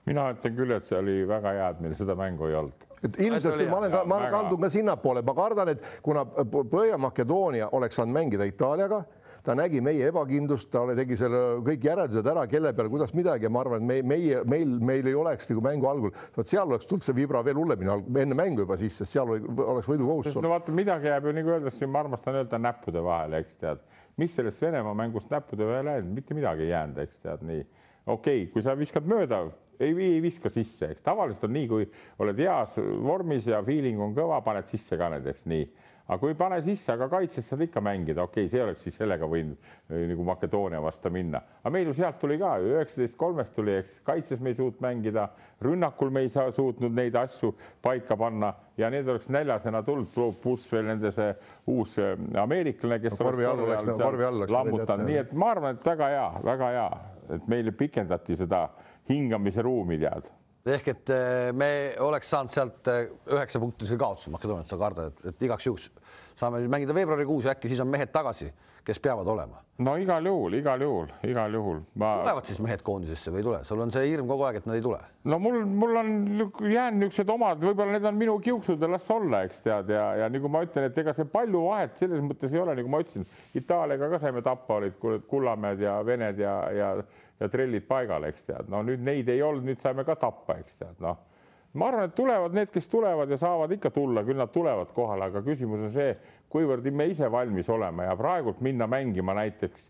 mina ütlen küll, et see oli väga hea, et meil seda mängu ei olnud et ilmselt ma olen, ma kaldun ka sinnapoole, ma kardan, et kuna Põhja-Makedoonia oleks saanud mängida Itaaliaga ta nägi meie ebakindlust, ta tegi selle kõik järeldused ära, kelle peal, kuidas midagi ja ma arvan, et me, meie, meil, meil ei oleks nagu mängu algul, vot seal oleks tulnud see vibra veel hullemini enne mängu juba sisse, seal oli, oleks võidukohustus. no vaata, midagi jääb ju nagu öeldakse, ma armastan öelda näppude vahele, eks tead, mis sellest Venemaa mängust näppude vahele jäänud, mitte midagi ei jäänud, eks tead nii. okei okay,, kui sa viskad mööda, ei, ei viska sisse, eks. Tavaliselt on nii, kui oled heas vormis ja feeling on kõva, paned sisse ka näiteks nii aga kui ei pane sisse, aga kaitses saad ikka mängida, okei okay,, see oleks siis sellega võinud eh, nagu Makedoonia vastu minna, aga meil ju sealt tuli ka üheksateist kolmest tuli, eks kaitses me ei suutnud mängida, rünnakul me ei saa suutnud neid asju paika panna ja need oleks näljasena tulnud, pluss veel nende see uus eh, ameeriklane, kes no, korvi all oleks, korvi all oleks lammutanud, nii et ma arvan, et väga hea, väga hea, et meile pikendati seda hingamise ruumi tead ehk et eh, me oleks saanud sealt üheksapunktilise kaotuse Makedooniat, sa kardad, et igaks juhuks saame mängida veebruarikuus ja äkki siis on mehed tagasi, kes peavad olema. no igal juhul, igal juhul, igal juhul ma.... tulevad siis mehed koondisesse või ei tule, sul on see hirm kogu aeg, et nad ei tule? no mul, mul on jäänud niisugused omad, võib-olla need on minu kiuksud ja las olla, eks tead, ja, ja nagu ma ütlen, et ega see palju vahet selles mõttes ei ole, nagu ma ütlesin, Itaaliaga ka saime tappa, olid Kullamäed ja Vened ja, ja, ja trellid paigal, eks tead, no nüüd neid ei olnud, nüüd saime ka tappa, eks tead, noh ma arvan, et tulevad need, kes tulevad ja saavad ikka tulla, küll nad tulevad kohale, aga küsimus on see, kuivõrd me ise valmis oleme ja praegult minna mängima näiteks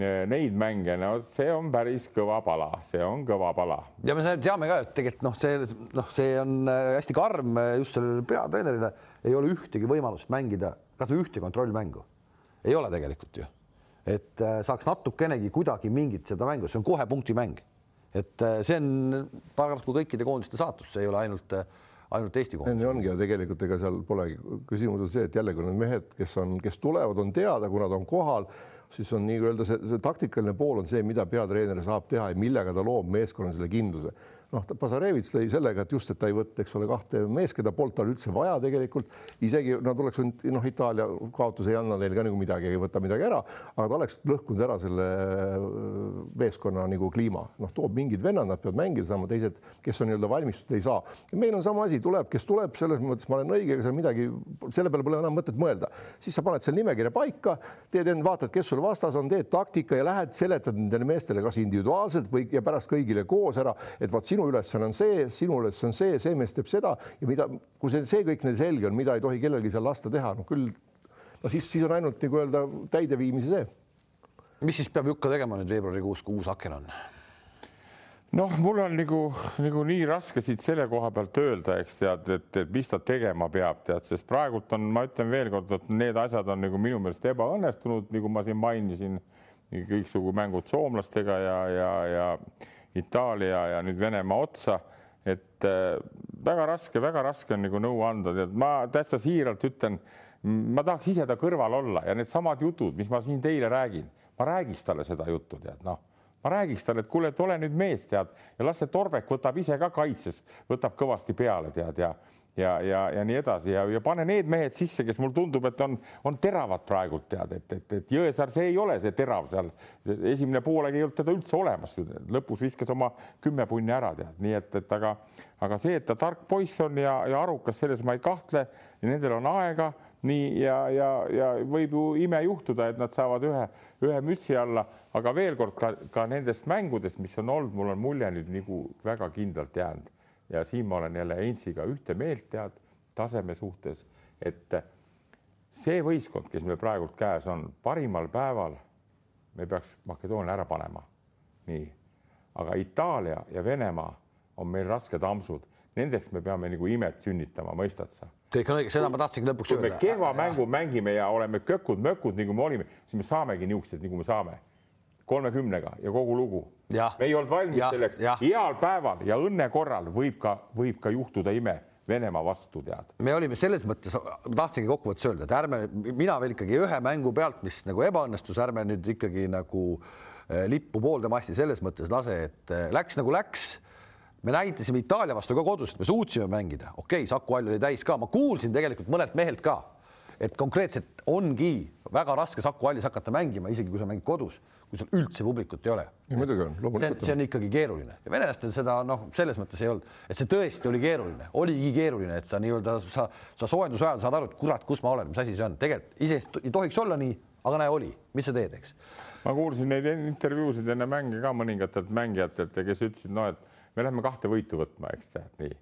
eh, neid mänge, no see on päris kõva pala, see on kõva pala. ja me teame ka, et tegelikult noh, see noh, see on äh, hästi karm äh, just sellele peatreenerile, ei ole ühtegi võimalust mängida kasvõi ühte kontrollmängu. ei ole tegelikult ju, et äh, saaks natukenegi kuidagi mingit seda mängu, see on kohe punktimäng. Et äh, see on paraku kõikide koondiste saatus, see ei ole ainult, äh, ainult Eesti koondis. ongi ja tegelikult ega seal polegi, küsimus on see, et jällegi need mehed, kes on, kes tulevad, on teada, kui nad on kohal, siis on nii-öelda see, see taktikaline pool on see, mida peatreener saab teha ja millega ta loob meeskonnale selle kindluse noh, Pasarevits lõi sellega, et just, et ta ei võta, eks ole, kahte meest, keda polnud tal üldse vaja tegelikult, isegi nad oleks võinud, noh, Itaalia kaotus ei anna neile ka nagu midagi, ei võta midagi ära, aga ta oleks lõhkunud ära selle äh, meeskonna nagu kliima, noh, toob mingid vennad, nad peavad mängida saama, teised, kes on nii-öelda valmistunud, ei saa. meil on sama asi, tuleb, kes tuleb, selles mõttes ma olen õige, ega seal midagi, selle peale pole enam mõtet mõelda, siis sa paned selle nimekirja paika, teed enne, vaatad, kes sul vastas on, teed taktika ja lähed seletad nendele meestele kas individuaalselt või ja pärast kõigile koos ära, et vot sinu ülesanne on see, sinu ülesanne on see, see mees teeb seda ja mida, kui see, see kõik neil selge on, mida ei tohi kellelgi seal lasta teha, no küll, no siis, siis on ainult nagu öelda täideviimise see. mis siis peab Jukka tegema nüüd veebruarikuus, kui uus aken on? noh, mul on nagu, nagu nii raske siit selle koha pealt öelda, eks tead, et, et mis ta tegema peab, tead, sest praegult on, ma ütlen veelkord, et need asjad on nagu minu meelest ebaõnnestunud, nagu ma siin mainisin, kõiksugu mängud soomlastega ja, ja, ja Itaalia ja nüüd Venemaa otsa. et äh, väga raske, väga raske on nagu nõu anda, tead, ma täitsa siiralt ütlen, ma tahaks ise ta kõrval olla ja needsamad jutud, mis ma siin teile räägin, ma räägiks talle seda juttu, tead noh ma räägiks talle, et kuule, et ole nüüd mees, tead, ja las see Torbek võtab ise ka kaitses, võtab kõvasti peale, tead, ja ja, ja, ja nii edasi. Ja, ja pane need mehed sisse, kes mul tundub, et on, on teravad praegult tead, et, et, et Jõesaar, see ei ole see terav seal. esimene poolaeg ei olnud teda üldse olemas, lõpus viskas oma kümme punni ära tead, nii et, et aga, aga see, et ta tark poiss on ja, ja arukas, selles ma ei kahtle. Nendel on aega. Nii ja, ja, ja võib ju ime juhtuda, et nad saavad ühe, ühe mütsi alla, aga veel kord ka, ka nendest mängudest, mis on olnud, mul on mulje nüüd nagu väga kindlalt jäänud ja siin ma olen jälle Heinziga ühte meelt, tead, taseme suhtes, et see võistkond, kes meil praegult käes on, parimal päeval me peaks Makedoonia ära panema. nii, aga Itaalia ja Venemaa on meil rasked ampsud, nendeks me peame nagu imet sünnitama, mõistad sa? kõik on õige, seda ma tahtsingi lõpuks öelda. kui me kehva mängu mängime ja oleme kökud-mökud, nagu me olime, siis me saamegi niisugused, nagu me saame kolmekümnega ja kogu lugu. Me ei olnud valmis ja, selleks. heal päeval ja õnne korral võib ka, võib ka juhtuda ime Venemaa vastu tead. me olime selles mõttes, tahtsingi kokkuvõttes öelda, et ärme, mina veel ikkagi ühe mängu pealt, mis nagu ebaõnnestus, ärme nüüd ikkagi nagu eh, lippu poolde masti selles mõttes lase, et eh, läks nagu läks. Me näitasime Itaalia vastu ka kodus, et me suutsime mängida, okei okay,, Saku Hall oli täis ka, ma kuulsin tegelikult mõnelt mehelt ka, et konkreetselt ongi väga raske Saku Hallis hakata mängima, isegi kui sa mängid kodus kui sul üldse publikut ei ole. muidugi on, loomulikult. see on ikkagi keeruline ja venelastel seda noh, selles mõttes ei olnud, et see tõesti oli keeruline, oligi keeruline, et sa nii-öelda sa, sa soojenduse ajal saad aru, et kurat, kus ma olen, mis asi see on, tegelikult iseenesest ei tohiks olla nii, aga näe, oli, mis sa teed, eks. ma kuulsin neid intervjuusid enne mänge ka mõningatelt mängijatelt, kes ütlesid, no et me läheme kahte võitu võtma, eks tead nii.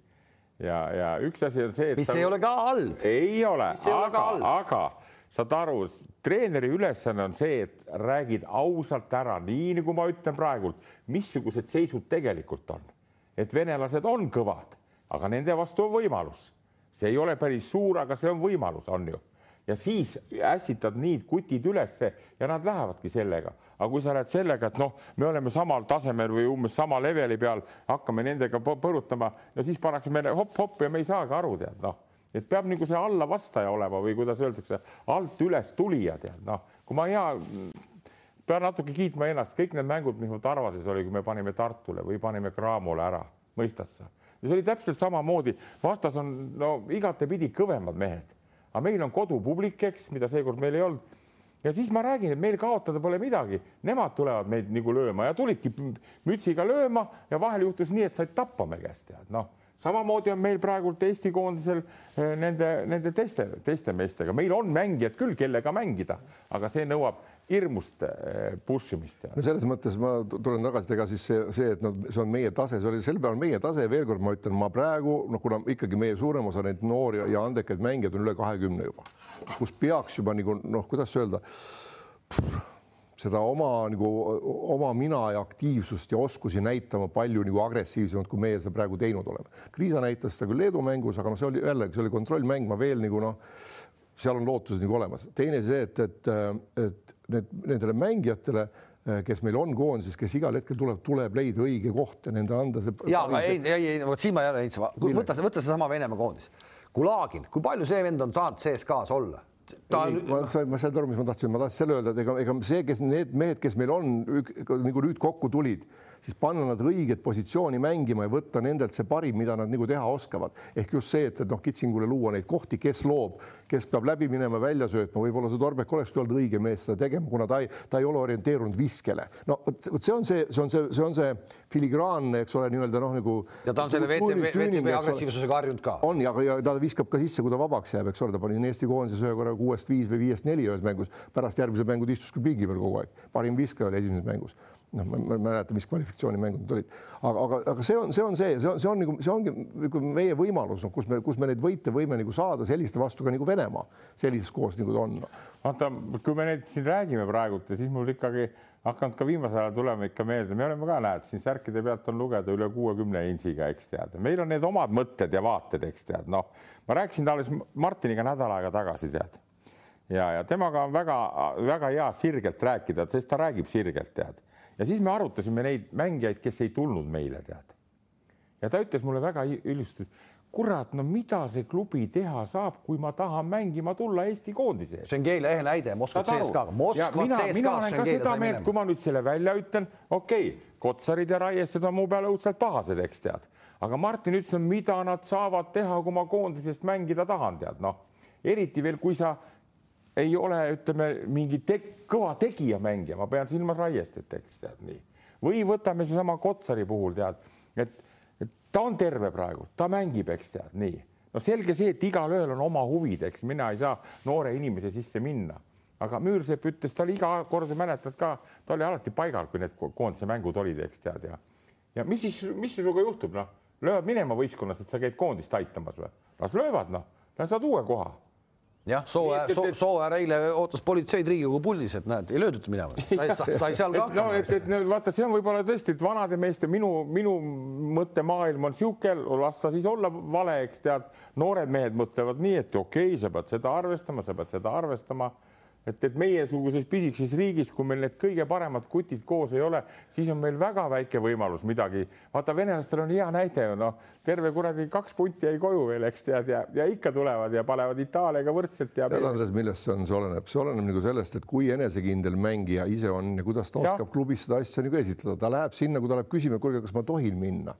ja, ja üks asi on see, et mis sa... ei ole ka halb. ei ole, aga, aga saad aru, treeneri ülesanne on see, et räägid ausalt ära, nii nagu ma ütlen praegult, missugused seisud tegelikult on. et venelased on kõvad, aga nende vastu on võimalus. see ei ole päris suur, aga see on võimalus, on ju. ja siis ässitad nii kutid ülesse ja nad lähevadki sellega. aga kui sa lähed sellega, et noh, me oleme samal tasemel või umbes sama leveli peal, hakkame nendega põrutama ja siis pannakse meile hopp-hopp ja me ei saagi aru, tead noh et peab nagu see alla vastaja olema või kuidas öeldakse, alt üles tulija tead, noh, kui ma hea, pean natuke kiitma ennast, kõik need mängud, mis mul Tarvases oli, kui me panime Tartule või panime Cramole ära, mõistad sa? ja see oli täpselt samamoodi, vastas on no igatepidi kõvemad mehed, aga meil on kodupublik, eks, mida seekord meil ei olnud. Ja siis ma räägin, et meil kaotada pole midagi, nemad tulevad meid nagu lööma ja tulidki mütsiga lööma ja vahel juhtus nii, et said tappa me käest tead, noh samamoodi on meil praegult Eesti koondisel eh, nende, nende teiste, teiste meestega, meil on mängijad küll, kellega mängida, aga see nõuab hirmust eh, push imist. no selles mõttes ma tulen tagasi, ega siis see, see, et noh, see on meie tase, see oli sel päeval meie tase, veel kord ma ütlen, ma praegu noh, kuna ikkagi meie suurem osa neid noori ja andekaid mängijaid on üle kahekümne juba, kus peaks juba nagu noh, kuidas öelda seda oma nagu oma mina ja aktiivsust ja oskusi näitama palju nagu agressiivsemalt, kui meie seda praegu teinud oleme. Kriisa näitas seda küll Leedu mängus, aga noh, see oli jällegi, see oli kontrollmäng, ma veel nagu noh, seal on lootused nagu olemas. teine see, et, et, et need nendele mängijatele kes meil on koondises, kes igal hetkel tuleb, tuleb leida õige koht ja nende anda see. ja, aga ei, ei, ei, vot siin ma jälle ei saa, võta, võta seesama Venemaa koondis. Kulagin, kui palju see vend on saanud CSKA-s olla? Ta sain, ma sain aru, mis ma tahtsin, ma tahtsin selle öelda, et ega, ega see, kes need mehed, kes meil on nagu nüüd kokku tulid siis panna nad õiget positsiooni mängima ja võtta nendelt see parim, mida nad nagu teha oskavad. ehk just see, et, et noh, Kitsingule luua neid kohti, kes loob, kes peab läbi minema, välja söötma, võib-olla see Torbek olekski olnud õige mees seda tegema, kuna ta ei, ta ei ole orienteerunud viskele. no vot, vot see on see, see on see, see on see filigraanne, eks ole, nii-öelda noh, nagu. ja ta on selle VTB, VTB agressiivsusega harjunud ka. on ja, ja ta viskab ka sisse, kui ta vabaks jääb, eks ole, ta pani Eesti koondises ühe korra kuuest viis või viiest neli ühes mängus, pärast järgmised mängud istus ka pingi peal kogu aeg, parim viskaja oli esimeses mängus noh, ma ei mäleta, mis kvalifikatsioonimängud need olid, aga, aga, aga see on, see on see, see on, see on nagu, see ongi nagu meie võimalus, noh, kus me, kus me neid võite võime nagu saada selliste vastu ka nagu Venemaa sellises koos, nagu ta on. Vaata, kui me neid siin räägime praegult ja siis mul ikkagi hakanud ka viimasel ajal tulema ikka meelde, me oleme ka, näed, siin särkide pealt on lugeda üle kuuekümne intsiga, eks tead, meil on need omad mõtted ja vaated, eks tead, noh, ma rääkisin alles Martiniga nädal aega tagasi, tead. Ja, ja temaga on väga-väga hea sirgelt rääkida, sest ta räägib sirgelt, tead ja siis me arutasime neid mängijaid, kes ei tulnud meile, tead. ja ta ütles mulle väga ilusti, kurat, no mida see klubi teha saab, kui ma tahan mängima tulla Eesti koondise ees. see on Keila ehe näide, Moskva CSKA-ga. mina, mina olen ka seda meelt, kui ma nüüd selle välja ütlen, okei okay,, Kotsarid ja Raiesed on mu peale õudselt pahased, eks tead, aga Martin ütles, mida nad saavad teha, kui ma koondisest mängida tahan, tead noh, eriti veel, kui sa ei ole, ütleme mingi te kõva tegija mängija, ma pean silmas Raiestet, eks tead nii. või võtame seesama Kotsari puhul tead, et, et ta on terve praegu, ta mängib, eks tead nii. no selge see, et igalühel on oma huvid, eks mina ei saa noore inimese sisse minna, aga Müürsepp ütles, ta oli iga kord, mäletad ka, ta oli alati paigal, kui need koondise mängud olid, eks tead ja, ja mis siis, mis sinuga juhtub, noh, löövad minema võistkonnast, et sa käid koondist aitamas või? las löövad, noh, las saad uue koha jah, Sooäär, Sooäär eile ootas politseid Riigikogu puldis, et näed, ei löödud minema, sai, sai seal ka hakkama. no et, et vaata, see on võib-olla tõesti, et vanade meeste minu, minu mõttemaailm on sihuke, las ta siis olla vale, eks tead, noored mehed mõtlevad nii, et okei okay,, sa pead seda arvestama, sa pead seda arvestama et, et meiesuguses pisikeses riigis, kui meil need kõige paremad kutid koos ei ole, siis on meil väga väike võimalus midagi. vaata, venelastel on hea näide ju noh, terve kuradi kaks punti jäi koju veel, eks tead, ja, ja ikka tulevad ja panevad Itaaliaga võrdselt. tead, Andres, millest see on, see oleneb, see oleneb nagu sellest, et kui enesekindel mängija ise on ja kuidas ta oskab ja. klubis seda asja nagu esitleda, ta läheb sinna, kui ta läheb küsima, kuulge, kas ma tohin minna,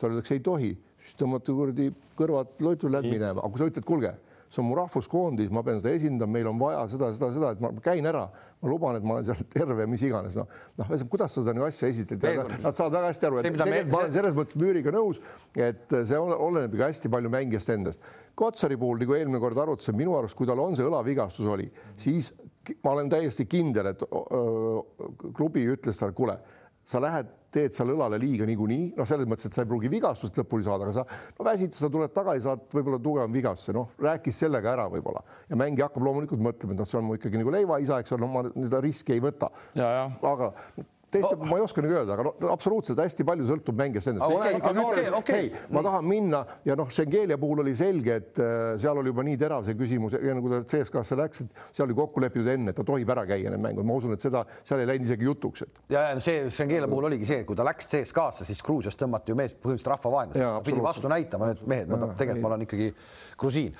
talle öeldakse ei tohi, siis tõmmata kuradi kõrvad loitu läbi minema, aga kui sa ütled, kuulge see on mu rahvuskoondis, ma pean seda esindama, meil on vaja seda, seda, seda, et ma käin ära, ma luban, et ma olen seal terve, mis iganes, noh, noh, kuidas sa seda nagu asja esitled, nad saavad väga hästi aru, et tegelikult ma olen selles mõttes müüriga nõus, et see oleneb ikka hästi palju mängijast endast. Kotsari puhul, nagu eelmine kord arutasime, minu arust, kui tal on see õlavigastus oli, siis ma olen täiesti kindel, et öö, klubi ütles talle, kuule sa lähed, teed seal õlale liiga niikuinii, noh, selles mõttes, et sa ei pruugi vigastust lõpuni saada, aga sa no väsid, sa tuled tagasi, saad võib-olla tugevam vigastuse, noh, rääkis sellega ära võib-olla. Ja mängija hakkab loomulikult mõtlema, et noh, see on mu ikkagi nagu leivaisa, eks ole, no ma seda riski ei võta. aga teiste oh. ma ei oska nagu öelda, aga no, absoluutselt hästi palju sõltub mängijast endast okay,. Okay, okay, okay. Hey, ma tahan minna ja noh, Schengelia puhul oli selge, et äh, seal oli juba nii terav see küsimus ja nagu ta CSKA-sse läks, et seal oli kokku lepitud enne, et ta tohib ära käia need mängud, ma usun, et seda seal ei läinud isegi jutuks, et. ja, ja see Schengelia puhul oligi see, kui ta läks CSKA-sse, siis Gruusias tõmmati ju mees põhimõtteliselt rahvavaenlaseks, pidi vastu näitama, et mehed, ma tegelikult ma olen ikkagi grusiin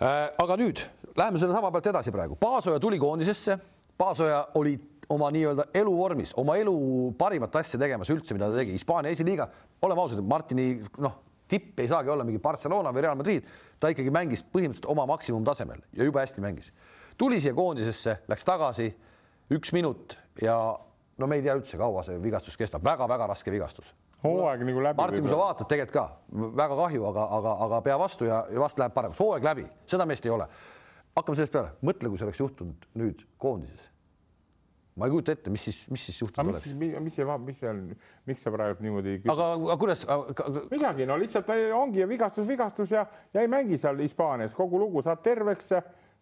äh,. aga nüüd läheme selle sama pealt edasi praegu, Paasoja tuli koondisesse, Paasoja oli oma nii-öelda eluvormis, oma elu parimat asja tegemas üldse, mida ta tegi, Hispaania esiliiga, oleme ausad, Martini noh, tipp ei saagi olla mingi Barcelona või Real Madrid, ta ikkagi mängis põhimõtteliselt oma maksimumtasemel ja jube hästi mängis. tuli siia koondisesse, läks tagasi üks minut ja no me ei tea üldse, kaua see vigastus kestab väga,, väga-väga raske vigastus. hooaeg nagu läbi. Martin, kui sa vaatad tegelikult ka väga kahju, aga, aga, aga pea vastu ja, ja vast läheb paremaks, hooaeg läbi, seda meest ei ole. hakkame sellest peale, mõtle, kui see oleks juhtunud nüüd koondises ma ei kujuta ette, mis siis, mis siis juhtunud oleks. mis, see, mis see on, miks sa praegu niimoodi. aga, aga kuidas? midagi, no lihtsalt ongi vigastus, vigastus ja, ja ei mängi seal Hispaanias kogu lugu, saad terveks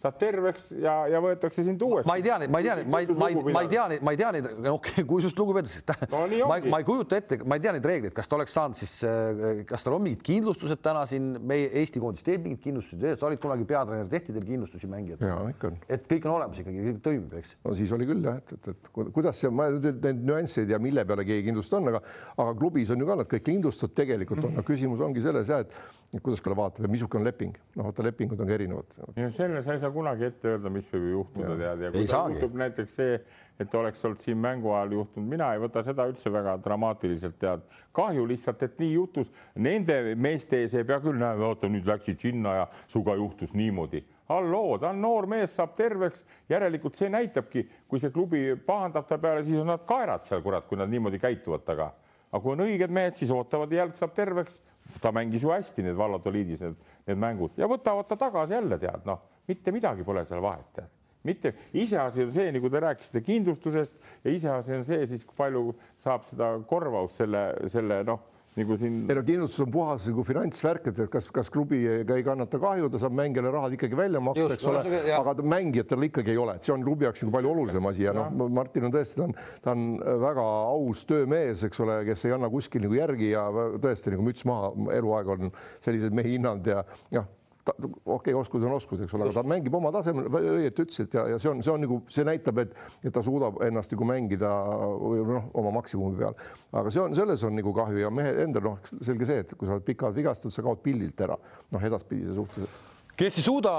saad terveks ja, ja võetakse sind uuesti. ma ei tea neid, ma ei tea neid, ma ei, ma ei, ma ei tea neid, ma ei tea neid, okei okay,, kui sinust lugu peetakse no,. ma, ma ei kujuta ette, ma ei tea neid reegleid, kas ta oleks saanud siis, äh, kas tal on mingid kindlustused täna siin meie Eesti koondis teeb mingid kindlustused, sa olid kunagi peatreener, tehti teil kindlustusi mängijatele? jaa, ikka on. et kõik on olemas ikkagi, kõik toimib, eks? no siis oli küll jah, et, et, et kuidas see, ma neid nüansse ei tea, mille peale keegi kindlustus on, aga, aga klubis on ju ka nad kõik kindlustatud tegelikult on, aga küsimus ongi selles jah, et kuidas ka vaatab ja missugune on leping, noh, vaata lepingud on ka erinevad. selle sa ei saa kunagi ette öelda, mis võib juhtuda, tead, ja kui juhtub näiteks see, et oleks olnud siin mängu ajal juhtunud, mina ei võta seda üldse väga dramaatiliselt, tead. kahju lihtsalt, et nii juhtus. Nende meeste ees ei pea küll, näe, vaata nüüd läksid sinna ja suga juhtus niimoodi. halloo, ta on noor mees, saab terveks, järelikult see näitabki, kui see klubi pahandab ta peale, siis on nad kaerad seal, kurat, kui nad niimoodi käituvad taga. aga kui on õiged mehed, siis ootavad, jälg saab terveks. ta mängis ju hästi need Valladoliidis need, need mängud ja võtavad ta tagasi jälle, tead, noh, mitte midagi pole seal vahet, tead mitte iseasi on see, nagu te rääkisite kindlustusest ja iseasi on see siis, kui palju saab seda korvaust selle, selle noh, nagu siin ei no kindlustus on puhas nagu finantsvärk, et kas, kas klubi ei, ei kannata kahju, ta saab mängijale rahad ikkagi välja maksta, eks ole, aga mängijatel ikkagi ei ole, et see on klubi jaoks nagu palju olulisem asi ja noh, Martin on tõesti, ta on, ta on väga aus töömees, eks ole, kes ei anna kuskil nagu järgi ja tõesti nagu müts maha, eluaeg on selliseid mehi hinnanud ja jah okei okay,, oskus on oskus, eks ole, aga ta mängib oma tasemel, õieti ütlesid ja, ja see on, see on nagu, see näitab, et, et ta suudab ennast nagu mängida või noh, oma maksimumi peal. aga see on, selles on nagu kahju ja mehe endal noh, selge see, et kui sa oled pikalt vigastatud, sa kaod pildilt ära, noh, edaspidise suhtes kes ei suuda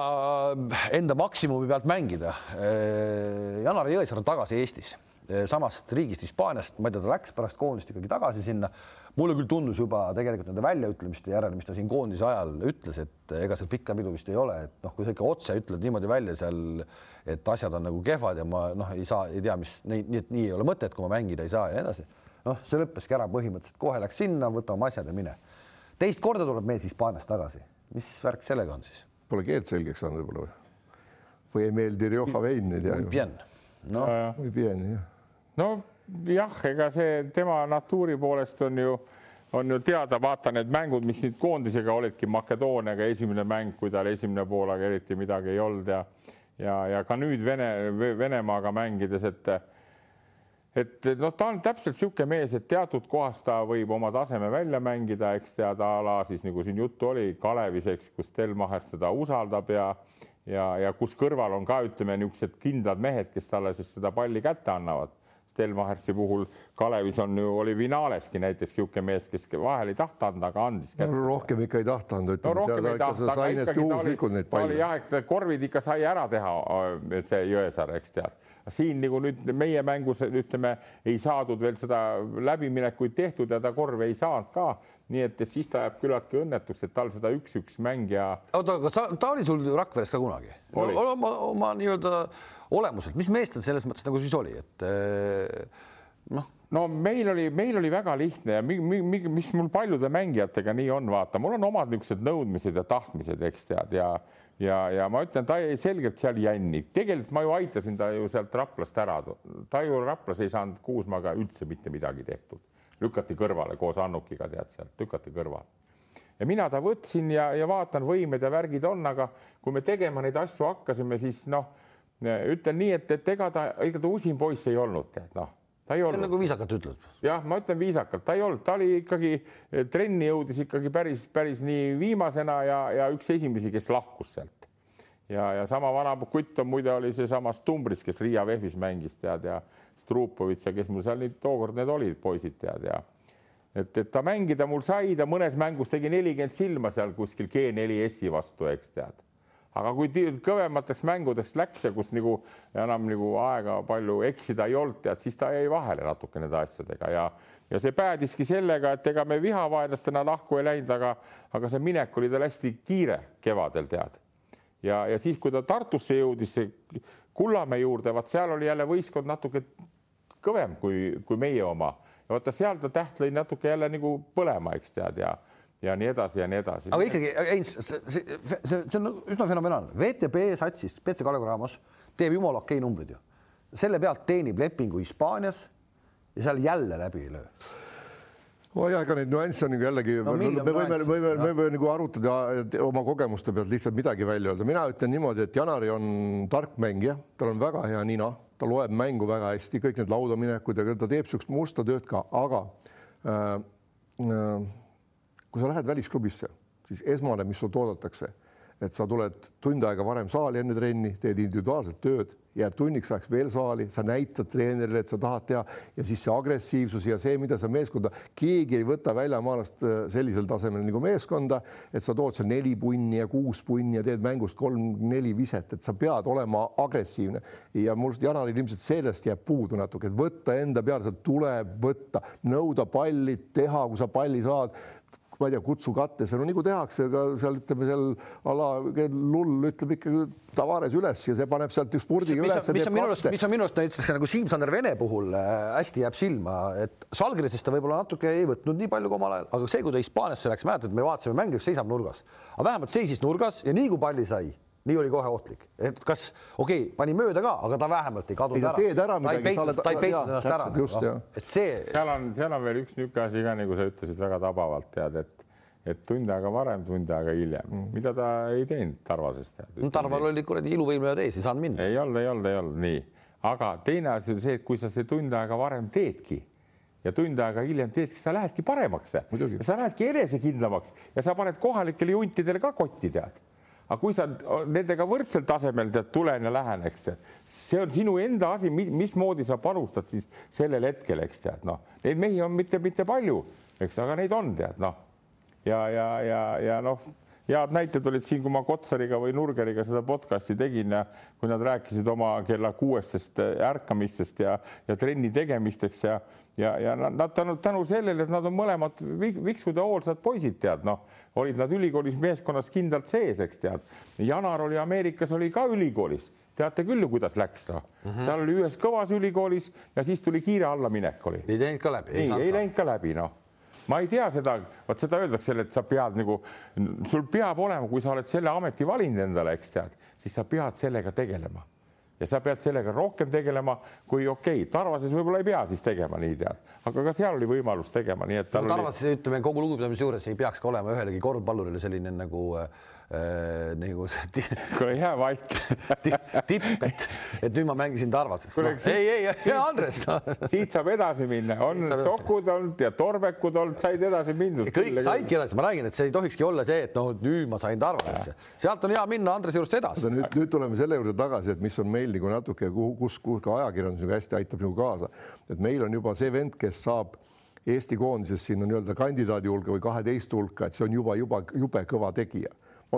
enda maksimumi pealt mängida. Janar Jõesaar on tagasi Eestis, samast riigist Hispaaniast, ma ei tea, ta läks pärast koondist ikkagi tagasi sinna. Mulle küll tundus juba tegelikult nende väljaütlemiste järel, mis ta siin koondise ajal ütles, et ega seal pikka pidu vist ei ole, et noh, kui sa ikka otse ütled niimoodi välja seal, et asjad on nagu kehvad ja ma noh, ei saa, ei tea, mis nii, nii, et nii ei ole mõtet, kui ma mängida ei saa ja nii edasi. noh, see lõppeski ära põhimõtteliselt, kohe läks sinna, võta oma asjad ja mine. teist korda tuleb mees Hispaaniast tagasi, mis värk sellega on siis? pole keelt selgeks saanud võib-olla või? või ei meeldi Rioja vein, ei tea. Bien. noh, või pieni jah. ega see tema natuuri poolest on ju, on ju teada, vaata need mängud, mis nüüd koondisega olidki Makedooniaga esimene mäng, kui tal esimene poolaga eriti midagi ei olnud ja ja, ja ka nüüd Vene, Venemaaga mängides, et et noh, ta on täpselt niisugune mees, et teatud kohas ta võib oma taseme välja mängida, eks tead a la siis nagu siin juttu oli Kalevis, eks, kus Stelmacher teda usaldab ja ja, ja kus kõrval on ka ütleme niisugused kindlad mehed, kes talle siis seda palli kätte annavad. Stelmachersi puhul Kalevis on ju, oli Vinaleski näiteks niisugune mees, kes vahel ei tahta anda, aga andis kätte rohkem ikka ei tahtnud, no ütleme ei tahta, aga sai ta oli, ta oli jah, et korvid ikka sai ära teha, see Jõesaar, eks tead. siin nagu nüüd meie mängus ütleme, ei saadud veel seda läbiminekuid tehtud ja ta korvi ei saanud ka. nii et, et siis ta jääb küllaltki õnnetuks, et tal seda üks-üks mängija oota, aga sa, ta oli sul Rakveres ka kunagi no, Oli. oma, oma nii-öelda olemuselt, mis mees ta selles mõttes nagu siis oli, et eh, noh, no meil oli, meil oli väga lihtne ja mi, mi, mi, mis mul paljude mängijatega nii on, vaata, mul on omad niisugused nõudmised ja tahtmised, eks tead ja ja, ja ma ütlen, ta jäi selgelt seal jänni, tegelikult ma ju aitasin ta ju sealt Raplast ära, ta ju Raplas ei saanud Kuusmaga üldse mitte midagi tehtud, lükati kõrvale koos Annukiga tead sealt, lükati kõrvale. Ja mina ta võtsin ja, ja vaatan, võimed ja värgid on, aga kui me tegema neid asju hakkasime, siis noh, ütlen nii, et, et ega ta, ega ta usin poiss ei olnud, tead noh, ta ei olnud nagu viisakalt ütled. jah, ma ütlen viisakalt, ta ei olnud, ta oli ikkagi trenni jõudis ikkagi päris, päris nii viimasena ja, ja üks esimesi, kes lahkus sealt. ja, ja sama vana kutt on muide oli seesamas Tumbris, kes Riia VEF-is mängis tead ja Strupovits ja kes mul seal nüüd tookord need olid poisid tead ja et, et ta mängida mul sai, ta mõnes mängus tegi nelikümmend silma seal kuskil G4S-i vastu, eks tead aga kui kõvemateks mängudeks läks ja kus nagu enam nagu aega palju eksida ei olnud, tead, siis ta jäi vahele natuke nende asjadega ja ja see päädiski sellega, et ega me vihavaenlastena lahku ei läinud, aga aga see minek oli tal hästi kiire kevadel tead. ja, ja siis, kui ta Tartusse jõudis Kullamäe juurde, vaat seal oli jälle võistkond natuke kõvem kui, kui meie oma ja vaata seal ta täht lõi natuke jälle nagu põlema, eks tead ja ja nii edasi ja nii edasi. aga ikkagi, Heinz, see, see, see, see on üsna fenomenaalne. VTB satsis, BC Kalev Cramos teeb jumala okei numbrid ju. selle pealt teenib lepingu Hispaanias ja seal jälle läbi ei löö. oo ja ega neid nüansse on nagu jällegi No no,, me võime, võime, jah. me võime nagu arutada oma kogemuste pealt lihtsalt midagi välja öelda, mina ütlen niimoodi, et Janari on tark mängija, tal on väga hea nina, ta loeb mängu väga hästi, kõik need laudaminekud ja ta teeb niisugust musta tööd ka, aga äh, äh, kui sa lähed välisklubisse, siis esmane, mis sult oodatakse, et sa tuled tund aega varem saali enne trenni, teed individuaalset tööd, jääd tunniks ajaks veel saali, sa näitad treenerile, et sa tahad teha ja siis see agressiivsus ja see, mida sa meeskonda, keegi ei võta väljamaalast äh, sellisel tasemel nagu meeskonda, et sa tood seal neli punni ja kuus punni ja teed mängust kolm-neli viset, et sa pead olema agressiivne. Ja mul Janaril ilmselt sellest jääb puudu natuke, et võtta enda peale, tuleb võtta, nõuda palli, teha, kui sa palli saad ma ei tea, kutsu kattesse, no nagu tehakse ka seal ütleme seal ala lull ütleb ikkagi Tavares üles ja see paneb sealt spurdiga üles. mis on minu arust, mis on minu arust näiteks nagu Siim-Sander Vene puhul äh, hästi jääb silma, et Žalgirisest ta võib-olla natuke ei võtnud nii palju kui omal ajal, aga see, kui ta Hispaaniasse läks, mäletad, me vaatasime mängu, seisab nurgas, aga vähemalt seisis nurgas ja nii kui palli sai nii oli kohe ohtlik, et kas okei okay,, pani mööda ka, aga ta vähemalt ei kadunud ära. teed ära midagi, sa oled. ta ei peitnud ennast ära. just no,, et see. seal on, seal on veel üks niisugune asi ka, nagu sa ütlesid väga tabavalt tead, et et tund aega varem, tund aega hiljem mm., mida ta ei teinud Tarvasest. no Tarval oli kuradi iluvõimleja ees, ei saanud minna. ei olnud, ei olnud, ei olnud nii, aga teine asi on see, et kui sa see tund aega varem teedki ja tund aega hiljem teedki, sa lähedki paremaks, sa lähedki enesekindlamaks ja sa paned kohalikele juntidele ka kotti, tead aga kui sa nendega võrdsel tasemel tead, tulen ja lähen, eks tead, see on sinu enda asi, mismoodi sa panustad siis sellel hetkel, eks tead, noh, neid mehi on mitte, mitte palju, eks, aga neid on, tead, noh. Ja, ja, ja, ja noh, head näited olid siin, kui ma Kotsariga või Nurgeriga seda podcast'i tegin ja kui nad rääkisid oma kella kuuestest äh, ärkamistest ja, ja trenni tegemisteks ja, ja, ja nad tänu, tänu sellele, et nad on mõlemad viksud ja hoolsad poisid, tead, noh, olid nad ülikoolis meeskonnas kindlalt sees, eks tead. Janar oli Ameerikas, oli ka ülikoolis, teate küll ju, kuidas läks noh mm -hmm., seal oli ühes kõvas ülikoolis ja siis tuli kiire allaminek oli. ei läinud ka läbi. ei, ei läinud ka läbi, noh ma ei tea seda, vot seda öeldakse, et sa pead nagu, sul peab olema, kui sa oled selle ameti valinud endale, eks tead, siis sa pead sellega tegelema ja sa pead sellega rohkem tegelema kui okei okay,, Tarvases võib-olla ei pea siis tegema nii tead, aga ka seal oli võimalus tegema, nii et no,. Tarvases oli... ütleme kogu lugupidamise juures ei peaks ka olema ühelegi korvpallurile selline nagu äh, äh, nagu kuule jää vait. tipp, et, et nüüd ma mängisin Tarvases no,. ei, ei, ei, Andres no.. siit saab edasi minna, on sokud olnud ja torbekud olnud, said edasi mindud. kõik saidki edasi, ma räägin, et see ei tohikski olla see, et noh, nüüd ma sain Tarvasesse, sealt on hea minna Andrese juurest edasi. nüüd, nüüd tuleme selle juurde tagasi, et mis on meil nagu natuke, kus, kus ka ajakirjandus nagu hästi aitab nagu kaasa, et meil on juba see vend, kes saab Eesti koondises sinna nii-öelda kandidaadi hulka või kaheteist hulka, et see on juba, juba jube kõva tegija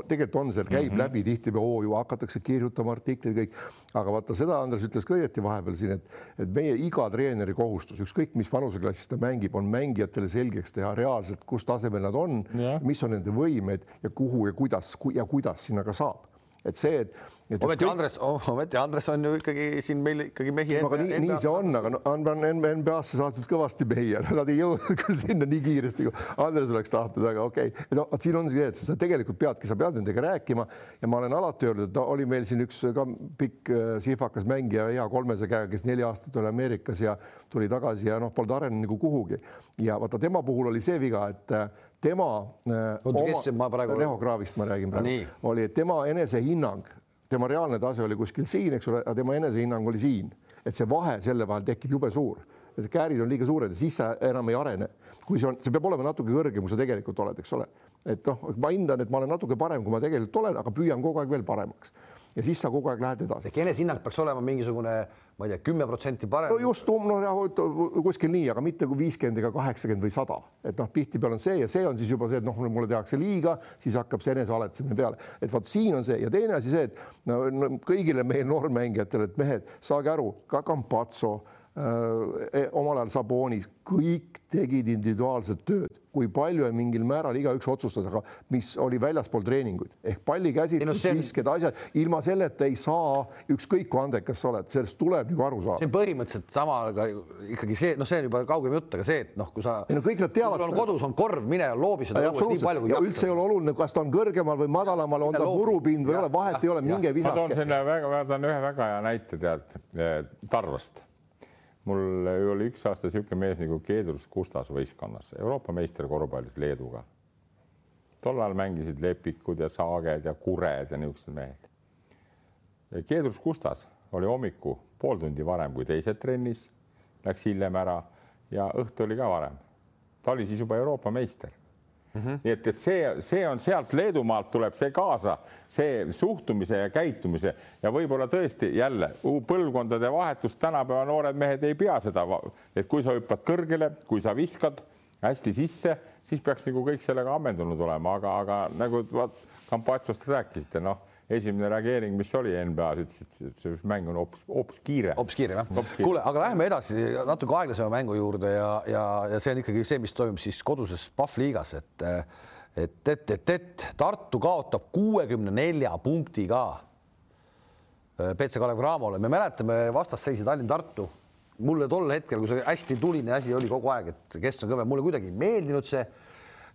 tegelikult on seal, käib mm -hmm. läbi tihtipeale, oo ju hakatakse kirjutama artikleid, kõik, aga vaata seda Andres ütles ka õieti vahepeal siin, et, et meie iga treeneri kohustus, ükskõik mis vanuseklassis ta mängib, on mängijatele selgeks teha reaalselt, kus tasemel nad on, mis on nende võimed ja kuhu ja kuidas ja kuidas sinna ka saab et see, et, et. ometi kõik... Andres oh,, ometi Andres on ju ikkagi siin meil ikkagi mehi. no aga nii, nii see on, aga no, on NBA-sse saatnud kõvasti mehi nad ei jõudnud ka sinna nii kiiresti, kui Andres oleks tahtnud, aga okei okay., no vot siin on see, et sa tegelikult peadki, sa pead nendega rääkima ja ma olen alati öelnud, et oli meil siin üks ka pikk äh, sihvakas mängija, hea kolmese käega, kes neli aastat oli Ameerikas ja tuli tagasi ja noh, polnud arenenud nagu kuhugi ja vaata tema puhul oli see viga, et äh, tema. oota, kes ma praegu. Leho Kraavist ma räägin praegu no,, oli tema enesehinnang, tema reaalne tase oli kuskil siin, eks ole, aga tema enesehinnang oli siin, et see vahe selle vahel tekib jube suur et käärid on liiga suured ja siis sa enam ei arene. kui see on, see peab olema natuke kõrgem, kui sa tegelikult oled, eks ole. et noh, ma hindan, et ma olen natuke parem, kui ma tegelikult olen, aga püüan kogu aeg veel paremaks ja siis sa kogu aeg lähed edasi. ehk enesehinnang peaks olema mingisugune, ma ei tea, kümme protsenti parem. no just, noh jah, kuskil nii, aga mitte kui viiskümmend ega kaheksakümmend või sada, et noh, tihtipeale on see ja see on siis juba see, et noh, mulle tehakse liiga, siis hakkab see enesealetsemine peale, et vot siin on see ja teine asi see, et no, no kõigile meie noormängijatele, et mehed, saage aru, ka Campazzo omal ajal Sabonis, kõik tegid individuaalset tööd kui palju ja mingil määral igaüks otsustas, aga mis oli väljaspool treeninguid ehk pallikäsitlus, visked, asjad, ilma selleta ei saa, ükskõik kui andekas sa oled, sellest tuleb nagu aru saada. see on põhimõtteliselt sama, aga ikkagi see, noh, see on juba kaugem jutt, aga see, et noh, kui sa. ei no kõik nad teavad. sul on kodus on korv, mine loobi seda õues nii palju kui jaksad. üldse ei ole oluline, kas ta on kõrgemal või madalamal, on ta murupind või ei ole, vahet ei ole, minge visake. ma toon selle väga, ma toon ühe väga hea näite tead Tarvast mul oli üks aasta niisugune mees nagu Keedrus Kustas võistkonnas, Euroopa meister korvpallis Leeduga. tol ajal mängisid Lepikud ja Saaged ja Kured ja niisugused mehed. Keedrus Kustas oli hommiku pool tundi varem kui teised trennis, läks hiljem ära ja õhtu oli ka varem. ta oli siis juba Euroopa meister. Mm. -hmm. nii et, et see, see on sealt Leedumaalt tuleb see kaasa, see suhtumise ja käitumise ja võib-olla tõesti jälle põlvkondade vahetust, tänapäeva noored mehed ei pea seda, et kui sa hüppad kõrgele, kui sa viskad hästi sisse, siis peaks nagu kõik sellega ammendunud olema, aga, aga nagu vaat Kampatsost rääkisite, noh esimene reageering, mis oli NBA-s, ütles, et see mäng on hoopis, hoopis kiire. hoopis kiire jah. kuule, aga läheme edasi natuke aeglasema mängu juurde ja, ja, ja see on ikkagi see, mis toimub siis koduses Pahv liigas, et et, et, et, et Tartu kaotab kuuekümne nelja punktiga BC Kalev Cramole, me mäletame vastasseisi Tallinn-Tartu. mulle tol hetkel, kui see hästi tuline asi oli kogu aeg, et kes on kõvem, mulle kuidagi ei meeldinud see Äh,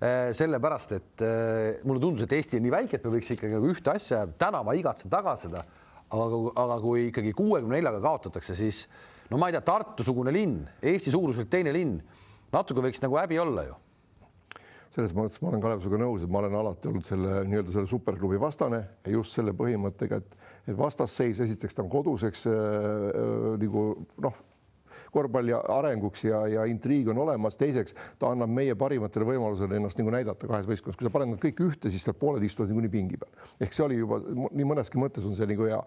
sellepärast et äh, mulle tundus, et Eesti on nii väike, et me võiks ikkagi nagu ühte asja ajada. täna ma igatsen taga seda, aga, aga kui ikkagi kuuekümne neljaga kaotatakse, siis no ma ei tea, Tartu-sugune linn, Eesti suuruselt teine linn, natuke võiks nagu häbi olla ju selles mõttes ma olen Kalev sinuga nõus, et ma olen alati olnud selle nii-öelda selle superklubi vastane ja just selle põhimõttega, et, et vastasseis esiteks ta on koduseks äh, äh, nagu noh, korvpalli arenguks ja, ja intriig on olemas. teiseks, ta annab meie parimatele võimalusele ennast nagu näidata kahes võistkonnas, kui sa paned nad kõik ühte, siis seal pooled istuvad niikuinii pingi peal. ehk see oli juba nii mõneski mõttes on see nagu hea,